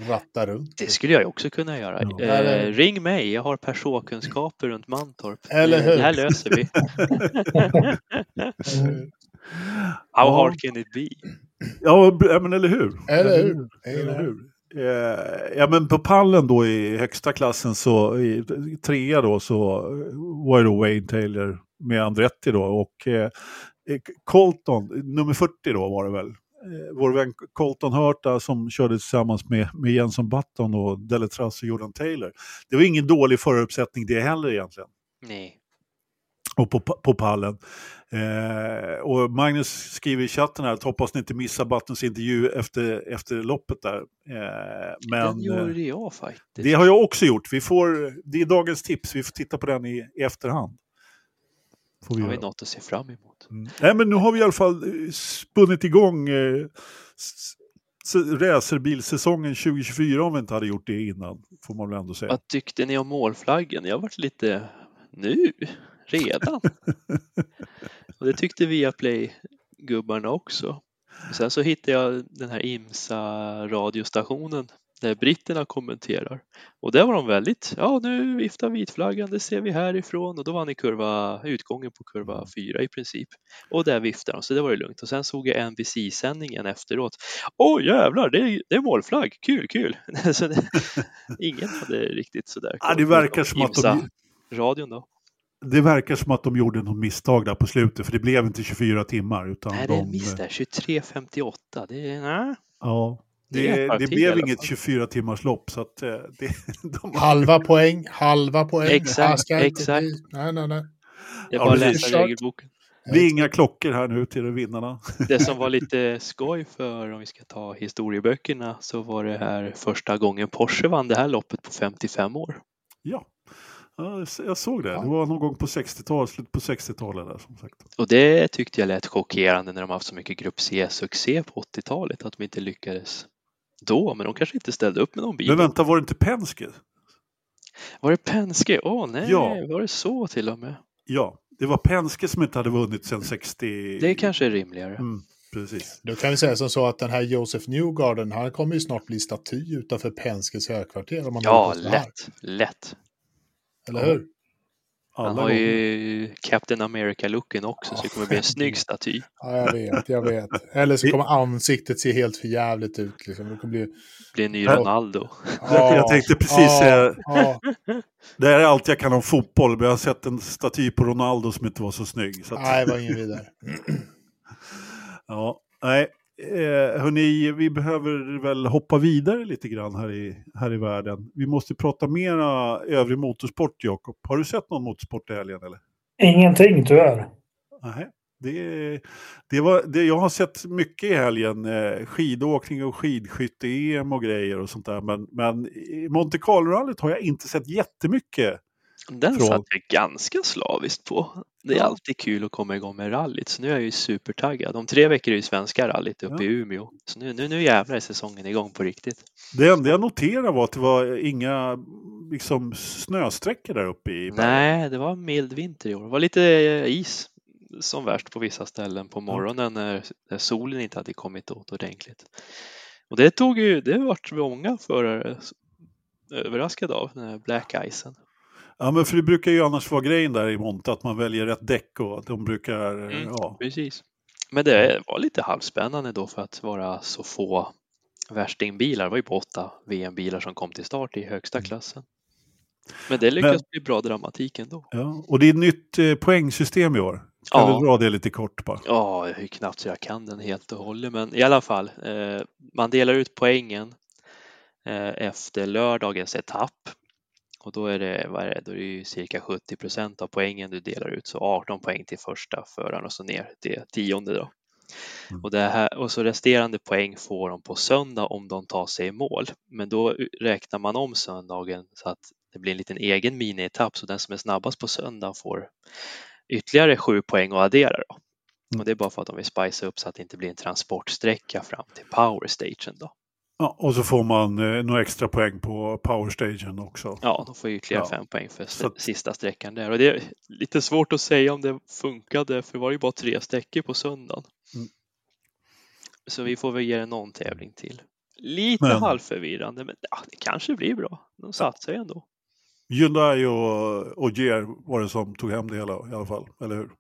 ratta runt. Det skulle jag också kunna göra. Ja. Eh, ring mig, jag har personkunskaper runt Mantorp. Eller hur? Det här löser vi. [laughs] How hard can it be? Ja, men eller hur? Eller hur? Eller hur? Eh, ja men på pallen då i högsta klassen så, i trea då så var det då Wayne Taylor med Andretti då och eh, Colton, nummer 40 då var det väl, eh, vår vän Colton Hurta som körde tillsammans med, med Jenson Button och Deletras och Jordan Taylor. Det var ingen dålig föruppsättning det heller egentligen. Nej. Och på, på pallen. Eh, och Magnus skriver i chatten här att hoppas ni inte missar Buttons intervju efter, efter loppet där. Eh, men, den gjorde jag faktiskt. Det har jag också gjort. Vi får, det är dagens tips, vi får titta på den i, i efterhand. Får vi har vi något att se fram emot. Mm. Nej, men nu har vi i alla fall eh, spunnit igång eh, racerbilsäsongen 2024 om vi inte hade gjort det innan, får man väl ändå säga. Vad tyckte ni om målflaggen? Jag har varit lite nu, redan. [laughs] Och det tyckte Viaplay-gubbarna också. Sen så hittade jag den här IMSA radiostationen där britterna kommenterar. Och där var de väldigt, ja nu viftar vitflaggan, det ser vi härifrån och då var han i kurva, utgången på kurva fyra i princip. Och där viftade de, så det var det lugnt. Och sen såg jag NBC-sändningen efteråt. Åh jävlar, det är, det är målflagg, kul, kul! [laughs] så det, ingen hade riktigt sådär. Ja, det verkar som att de... radion då. Det verkar som att de gjorde något misstag där på slutet, för det blev inte 24 timmar. Utan nej, det är en miss där, 23.58. Det är, nej. Ja, det, det, blev inget 24 timmars lopp så att eh, det, [laughs] de... Halva poäng, halva poäng. Exakt, exakt. Nej, nej, nej. Det är bara att läsa regelboken. Det blir inga klockor här nu till vinnarna. [laughs] Det som var lite skoj för, om vi ska ta historieböckerna, så var det här första gången Porsche vann det här loppet på 55 år. Ja, jag såg det. Det var någon gång på 60-talet, slutet på 60-talet där som sagt. Och det tyckte jag lät chockerande när de haft så mycket Grupp C-succé på 80-talet, att de inte lyckades då, men de kanske inte ställde upp med någon bil. Men vänta, var det inte Penske? Var det Penske? Åh oh, nej, ja. var det så till och med? Ja, det var Penske som inte hade vunnit sedan 60... Det kanske är rimligare. Mm, precis. Då kan vi säga som så att den här Joseph Newgarden, han kommer ju snart bli staty utanför Penskes högkvarter. Om man ja, lätt, lätt. Eller hur? Han har ju Captain America-looken också, så det kommer bli en snygg staty. Ja, jag vet, jag vet. Eller så kommer ansiktet se helt förjävligt ut. Liksom. Det kommer bli... bli en ny Ronaldo. Ja, [laughs] jag tänkte precis säga... Ja, Det är allt jag kan om fotboll, men jag har sett en staty på Ronaldo som inte var så snygg. Så att... Nej, det var ingen vidare. ja, nej. Eh, hörni, vi behöver väl hoppa vidare lite grann här i, här i världen. Vi måste prata mera övrig motorsport, Jakob. Har du sett någon motorsport i helgen? Eller? Ingenting tyvärr. Nej. Det, det var, det, jag har sett mycket i helgen, eh, skidåkning och skidskytte-EM och grejer och sånt där. Men, men Monte Carlo-rallyt har jag inte sett jättemycket den från... satt jag ganska slaviskt på. Det är alltid kul att komma igång med rallyt, så nu är jag ju supertaggad. Om tre veckor är ju svenska rallyt uppe ja. i Umeå. Så nu, nu, nu jävlar är säsongen igång på riktigt. Det enda jag noterade var att det var inga liksom, snösträckor där uppe i Nej, det var mild vinter i år. Det var lite eh, is som värst på vissa ställen på morgonen när, när solen inte hade kommit åt ordentligt. Och det tog ju, det vart många förare överraskade av, den här black icen. Ja, men för det brukar ju annars vara grejen där i Monte, att man väljer rätt däck och att de brukar... Mm, ja. Precis. Men det var lite halvspännande då för att vara så få värstingbilar. Det var ju på åtta VM-bilar som kom till start i högsta mm. klassen. Men det lyckas men, bli bra dramatik ändå. Ja, och det är ett nytt eh, poängsystem i år. Kan ja. du dra det lite kort bara? Ja, hur knappt så jag kan den helt och hållet. Men i alla fall, eh, man delar ut poängen eh, efter lördagens etapp och då är det, vad är det, då är det ju cirka 70 procent av poängen du delar ut, så 18 poäng till första föraren och så ner till tionde då. Mm. Och, det här, och så resterande poäng får de på söndag om de tar sig i mål. Men då räknar man om söndagen så att det blir en liten egen minietapp så den som är snabbast på söndag får ytterligare sju poäng att addera. Då. Mm. Och det är bara för att de vill spicea upp så att det inte blir en transportsträcka fram till powerstagen. Då. Ja, och så får man eh, några extra poäng på powerstagen också. Ja, de får ytterligare ja. fem poäng för så... sista sträckan där. Och det är lite svårt att säga om det funkade, för det var ju bara tre sträckor på söndagen. Mm. Så vi får väl ge det någon tävling till. Lite men... halvförvirrande, men ja, det kanske blir bra. De satsar ju ändå. Hyundai och, och Gear var det som tog hem det hela i alla fall, eller hur?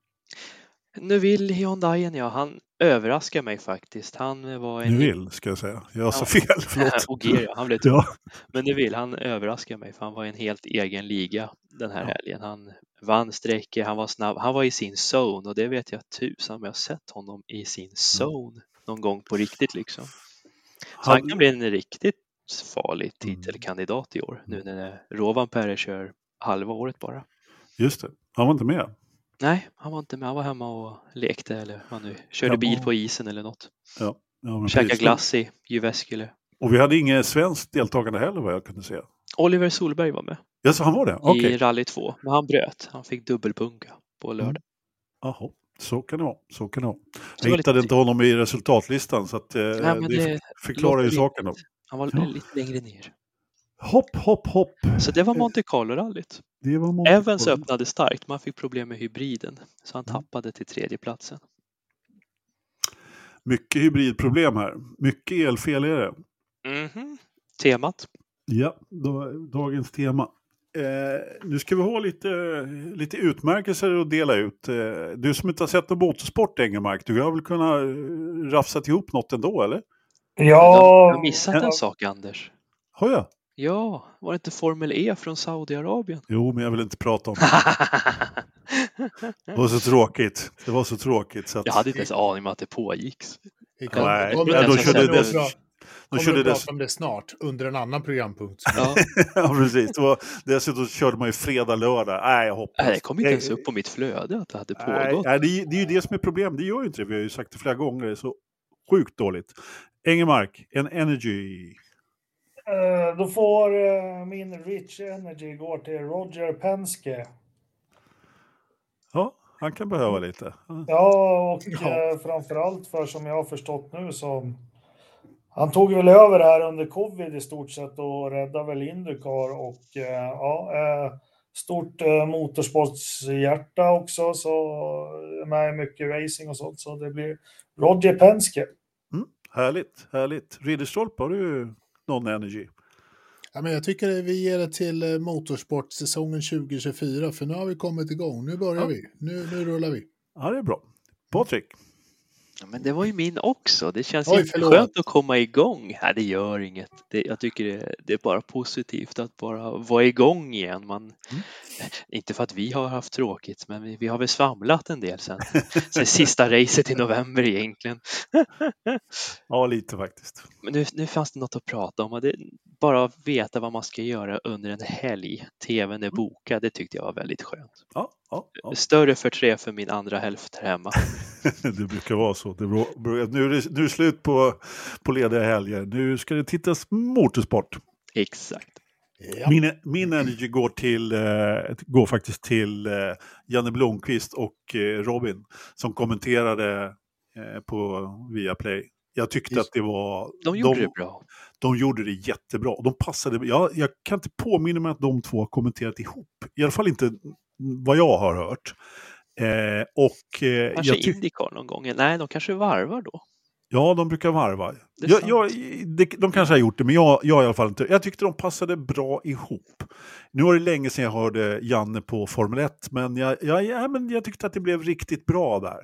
Nu vill Hyundaien, ja, han överraskar mig faktiskt. Han var en... Nu vill, ska jag säga. Jag sa ja. fel, förlåt. [laughs] och Gear, ja, han blev ja. Men nu vill, han överraskar mig för han var i en helt egen liga den här ja. helgen. Han vann sträckor, han var snabb, han var i sin zone och det vet jag tusan om jag sett honom i sin mm. zone någon gång på riktigt liksom. Så han, han kan bli en riktigt farlig mm. titelkandidat i år nu när Rovanperä kör halva året bara. Just det, han var inte med. Nej, han var inte med. Han var hemma och lekte eller vad nu, körde bil på isen eller något. Ja, ja, Käkade glass i Jyväskylä. Och vi hade inget svenskt deltagande heller vad jag kunde se. Oliver Solberg var med. Ja, så han var det? Okay. I rally 2. Men han bröt. Han fick dubbelpunka på mm. lördag. Jaha, mm. så kan det vara. Så kan det vara. Jag hittade inte honom i resultatlistan så att, eh, Nej, det, det förklarar ju saken. Då. Han var ja. lite längre ner. Hopp, hopp, hopp. Så det var Monte Carlo-rallyt. Evans öppnade starkt, man fick problem med hybriden. Så han mm. tappade till tredje platsen. Mycket hybridproblem här. Mycket elfel är det. Mm -hmm. Temat? Ja, då, dagens tema. Eh, nu ska vi ha lite, lite utmärkelser att dela ut. Eh, du som inte har sett någon motorsport, Engelmark, du har väl kunnat eh, rafsat ihop något ändå, eller? Ja. Jag har missat en sak, Anders. Har jag? Ja, var det inte Formel E från Saudiarabien? Jo, men jag vill inte prata om [laughs] det. det var så tråkigt. Det var så tråkigt. Så att... Jag hade inte ens aning om att det pågicks. Kom, Nej, ja, de körde det. De kommer körde prata om det snart, under en annan programpunkt. Ja, [laughs] ja precis. Och dessutom körde man ju fredag, lördag. Nej, jag hoppas. Nej, det kom inte ens upp på mitt flöde att det hade pågått. Nej, det, är, det är ju det som är problemet. Det gör ju inte det. Vi har ju sagt det flera gånger. Det är så sjukt dåligt. Engelmark, en Energy. Uh, då får uh, min Rich Energy gå till Roger Penske. Ja, han kan behöva lite. Ja, och ja. Uh, framförallt för som jag har förstått nu så han tog väl över här under covid i stort sett och räddade väl Indycar och ja, stort motorsportshjärta också så med mycket racing och sånt så det blir Roger Penske. Mm, härligt, härligt. Ridderstolpe har du någon energy. Ja, men jag tycker vi ger det till eh, motorsportsäsongen 2024 för nu har vi kommit igång. Nu börjar ja. vi. Nu, nu rullar vi. Ja, det är bra. Patrik? Men det var ju min också. Det känns Oj, skönt att komma igång. Nej, det gör inget. Det, jag tycker det, det, är bara positivt att bara vara igång igen. Man, mm. Inte för att vi har haft tråkigt, men vi, vi har väl svamlat en del sen, sen sista racet i november egentligen. [laughs] ja, lite faktiskt. Men nu, nu fanns det något att prata om. Det, bara veta vad man ska göra under en helg. TVn är mm. bokad, det tyckte jag var väldigt skönt. Ja, ja, ja. Större förträ för min andra hälft här hemma. [laughs] det brukar vara så. Det beror, nu, är det, nu är det slut på, på lediga helger. Nu ska det tittas motorsport. Exakt. Ja. Min, min energy går, till, eh, går faktiskt till eh, Janne Blomqvist och eh, Robin som kommenterade på Viaplay. Jag tyckte Just. att det var... De gjorde de, det bra. De gjorde det jättebra. De passade, jag, jag kan inte påminna mig att de två har kommenterat ihop. I alla fall inte vad jag har hört. Eh, och, eh, kanske jag Indycar någon gång? Nej, de kanske varvar då. Ja, de brukar varva. Jag, jag, de, de kanske har gjort det, men jag, jag i alla fall inte. Jag tyckte de passade bra ihop. Nu var det länge sedan jag hörde Janne på Formel 1, men jag, jag, ja, men jag tyckte att det blev riktigt bra där.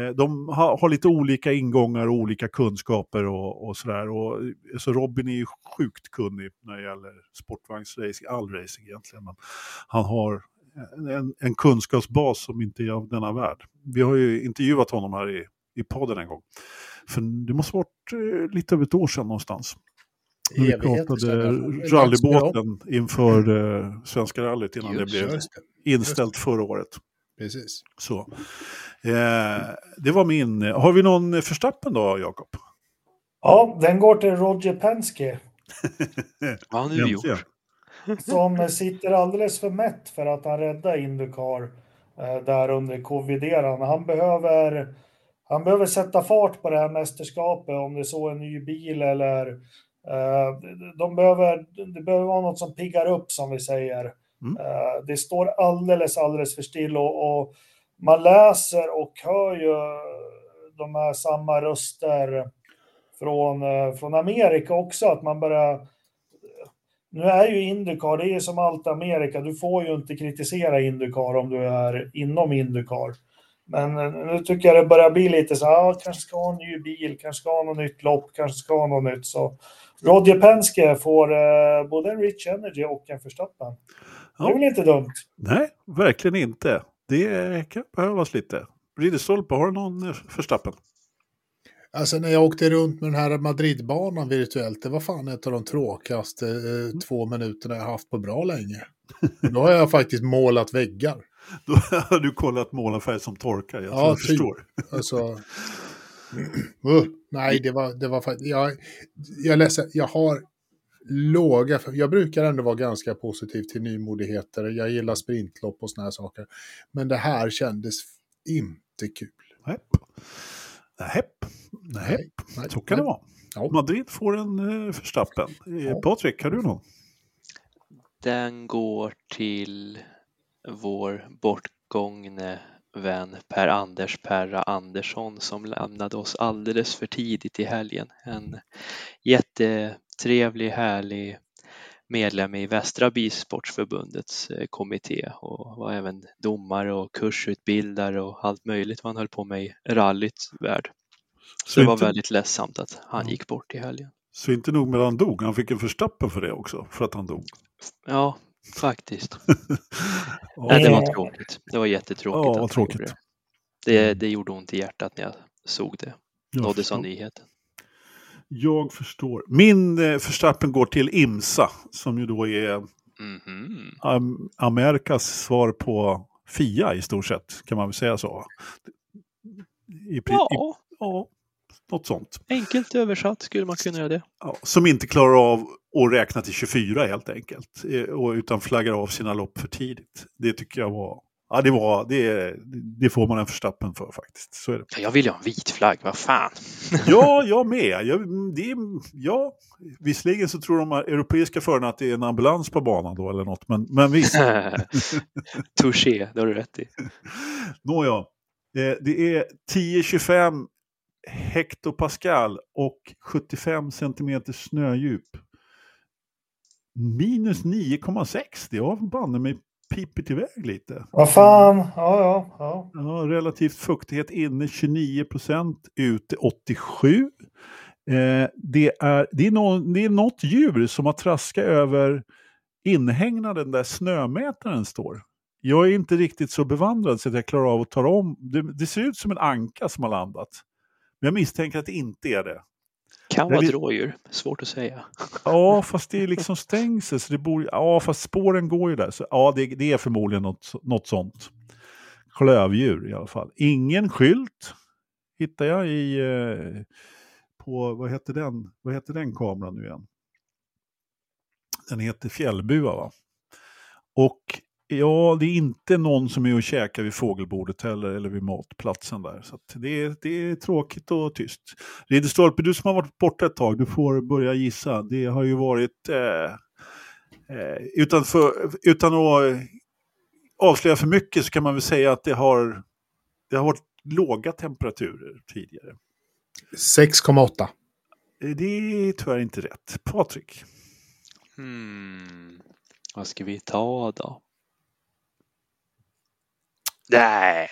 Eh, de har, har, lite olika ingångar och olika kunskaper och, och sådär. Och, så Robin är ju sjukt kunnig när det gäller sportvagnsracing, all racing egentligen. Men han har en, en kunskapsbas som inte är av denna värld. Vi har ju intervjuat honom här i, i podden en gång. För det måste ha varit eh, lite över ett år sedan någonstans. När vi pratade rallybåten inför eh, Svenska rallyt innan Just, det blev inställt förra året. Precis. Så. Eh, det var min. Har vi någon förstappen då, Jakob? Ja, den går till Roger Penske. Vad har nu gjort? Som sitter alldeles för mätt för att han räddade Indycar eh, där under covid-eran. Han behöver han behöver sätta fart på det här mästerskapet, om det är så en ny bil eller De behöver, det behöver vara något som piggar upp som vi säger. Mm. Det står alldeles, alldeles för still och, och man läser och hör ju de här samma röster från, eh, från Amerika också, att man börjar... Nu är ju Indycar, det är som allt Amerika, du får ju inte kritisera Indycar om du är inom Indycar. Men eh, nu tycker jag det börjar bli lite så här, ah, kanske ska ha en ny bil, kanske ska ha något nytt lopp, kanske ska ha något nytt. Så Roger Penske får eh, både en Rich Energy och en Verstappen. Ja. Det är väl inte dumt? Nej, verkligen inte. Det kan behövas lite. Ridderstolpe, har du någon Verstappen? Alltså när jag åkte runt med den här Madridbanan virtuellt, det var fan ett av de tråkigaste eh, mm. två minuterna jag haft på bra länge. Då har jag faktiskt målat väggar. [laughs] Då har du kollat målarfärg som torkar, jag, ja, jag typ. förstår. Alltså, [laughs] uh, nej, det var, det var faktiskt, jag, jag läser, jag har låga, jag brukar ändå vara ganska positiv till nymodigheter, jag gillar sprintlopp och såna här saker. Men det här kändes inte kul. Nej. Nej, nej, nej så kan det vara. Ja. Madrid får en uh, förstappen. Eh, ja. Patrik, har du någon? Den går till vår bortgångne vän Per-Anders Perra Andersson som lämnade oss alldeles för tidigt i helgen. En jättetrevlig, härlig medlem i Västra Bilsportsförbundets eh, kommitté och var även domare och kursutbildare och allt möjligt vad han höll på med i rallyt värld. Så, Så det var väldigt ledsamt att han gick bort i helgen. Så inte nog med att han dog, han fick en förstappen för det också, för att han dog. Ja, faktiskt. oh. [laughs] Nej, det var tråkigt. Det var jättetråkigt. Ja, vad tråkigt. Det. Det, det gjorde ont i hjärtat när jag såg det. Nåddes av nyheten. Jag förstår. Min eh, förstappen går till IMSA som ju då är mm -hmm. Amerikas svar på FIA i stort sett, kan man väl säga så? I, ja. I, ja, något sånt. Enkelt översatt skulle man kunna göra det. Ja, som inte klarar av att räkna till 24 helt enkelt, eh, utan flaggar av sina lopp för tidigt. Det tycker jag var Ja, det, var, det, det får man en förstappen för faktiskt. Så är det. Jag vill ju ha en vit flagg, vad fan. [laughs] ja, jag med. Jag, det, ja, visserligen så tror de europeiska förarna att det är en ambulans på banan då eller något, men, men visst. [laughs] Touché, det har du rätt i. [laughs] Nåja, eh, det är 10-25 hektopascal och 75 centimeter snödjup. Minus 9,6, det var banne mig pipit iväg lite. Vad fan, ja, ja, ja. ja relativt fuktighet inne 29 procent, ute 87. Eh, det, är, det, är no, det är något djur som har traskat över inhägnaden där snömätaren står. Jag är inte riktigt så bevandrad så att jag klarar av att ta om. Det, det ser ut som en anka som har landat. Men jag misstänker att det inte är det. Kan vara ett rådjur, svårt att säga. Ja, fast det är liksom stängsel, så det bor, ja, fast spåren går ju där. Så, ja, det, det är förmodligen något, något sånt. Klövdjur i alla fall. Ingen skylt hittar jag i, eh, på, vad heter den, vad heter den kameran nu igen? Den heter Fjällbua va? Och Ja, det är inte någon som är och käkar vid fågelbordet heller, eller vid matplatsen där. Så det, är, det är tråkigt och tyst. Ridderstolpe, du som har varit borta ett tag, du får börja gissa. Det har ju varit, eh, eh, utan, för, utan att avslöja för mycket så kan man väl säga att det har, det har varit låga temperaturer tidigare. 6,8. Det är tyvärr inte rätt. Patrik? Hmm. Vad ska vi ta då? Nej,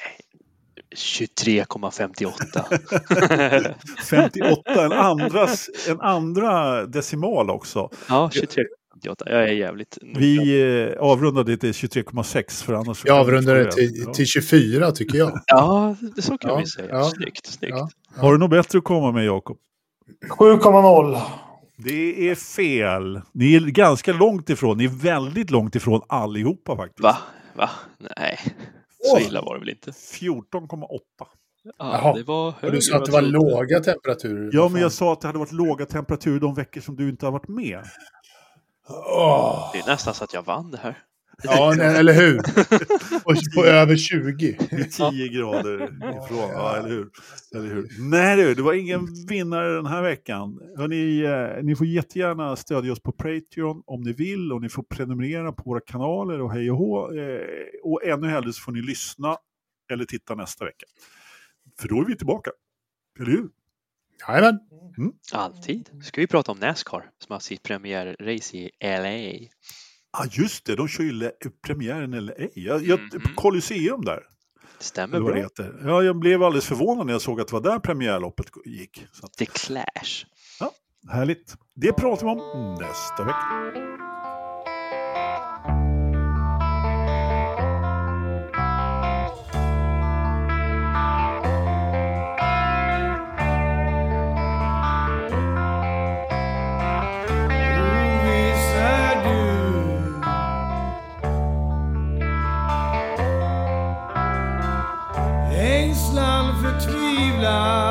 23,58. 58, [laughs] en, andras, en andra decimal också. Ja, 23,58. Jag är jävligt... Vi eh, avrundade till 23,6 för annars... Jag avrundade till, till 24 tycker jag. [laughs] Ja, så kan ja, vi säga. Ja, snyggt, snyggt. Ja, ja. Har du något bättre att komma med Jakob? 7,0. Det är fel. Ni är ganska långt ifrån. Ni är väldigt långt ifrån allihopa faktiskt. Va? Va? Nej. Så illa var det väl inte? 14,8. Ja, det var högre. Du sa att det var låga temperaturer. Ja, men jag sa att det hade varit låga temperaturer de veckor som du inte har varit med. Oh. Det är nästan så att jag vann det här. Ja, [laughs] eller hur? Och [laughs] på över 20. 10 grader ifrån, ja, eller hur? Eller hur? Nej du, det var ingen vinnare den här veckan. Hörrni, eh, ni får jättegärna stödja oss på Patreon om ni vill och ni får prenumerera på våra kanaler och hej och hå. Eh, och ännu hellre så får ni lyssna eller titta nästa vecka. För då är vi tillbaka. Eller hur? Jajamän. Mm. Alltid. Ska vi prata om Nascar som har sitt premiärrace i LA. Ja, ah, just det. De kör ju premiären i LA. Jag, jag, mm. Colosseum där. Stämmer bra. Heter. Ja, jag blev alldeles förvånad när jag såg att det var där premiärloppet gick. Så. The Clash. Ja, härligt. Det pratar vi om nästa vecka. Det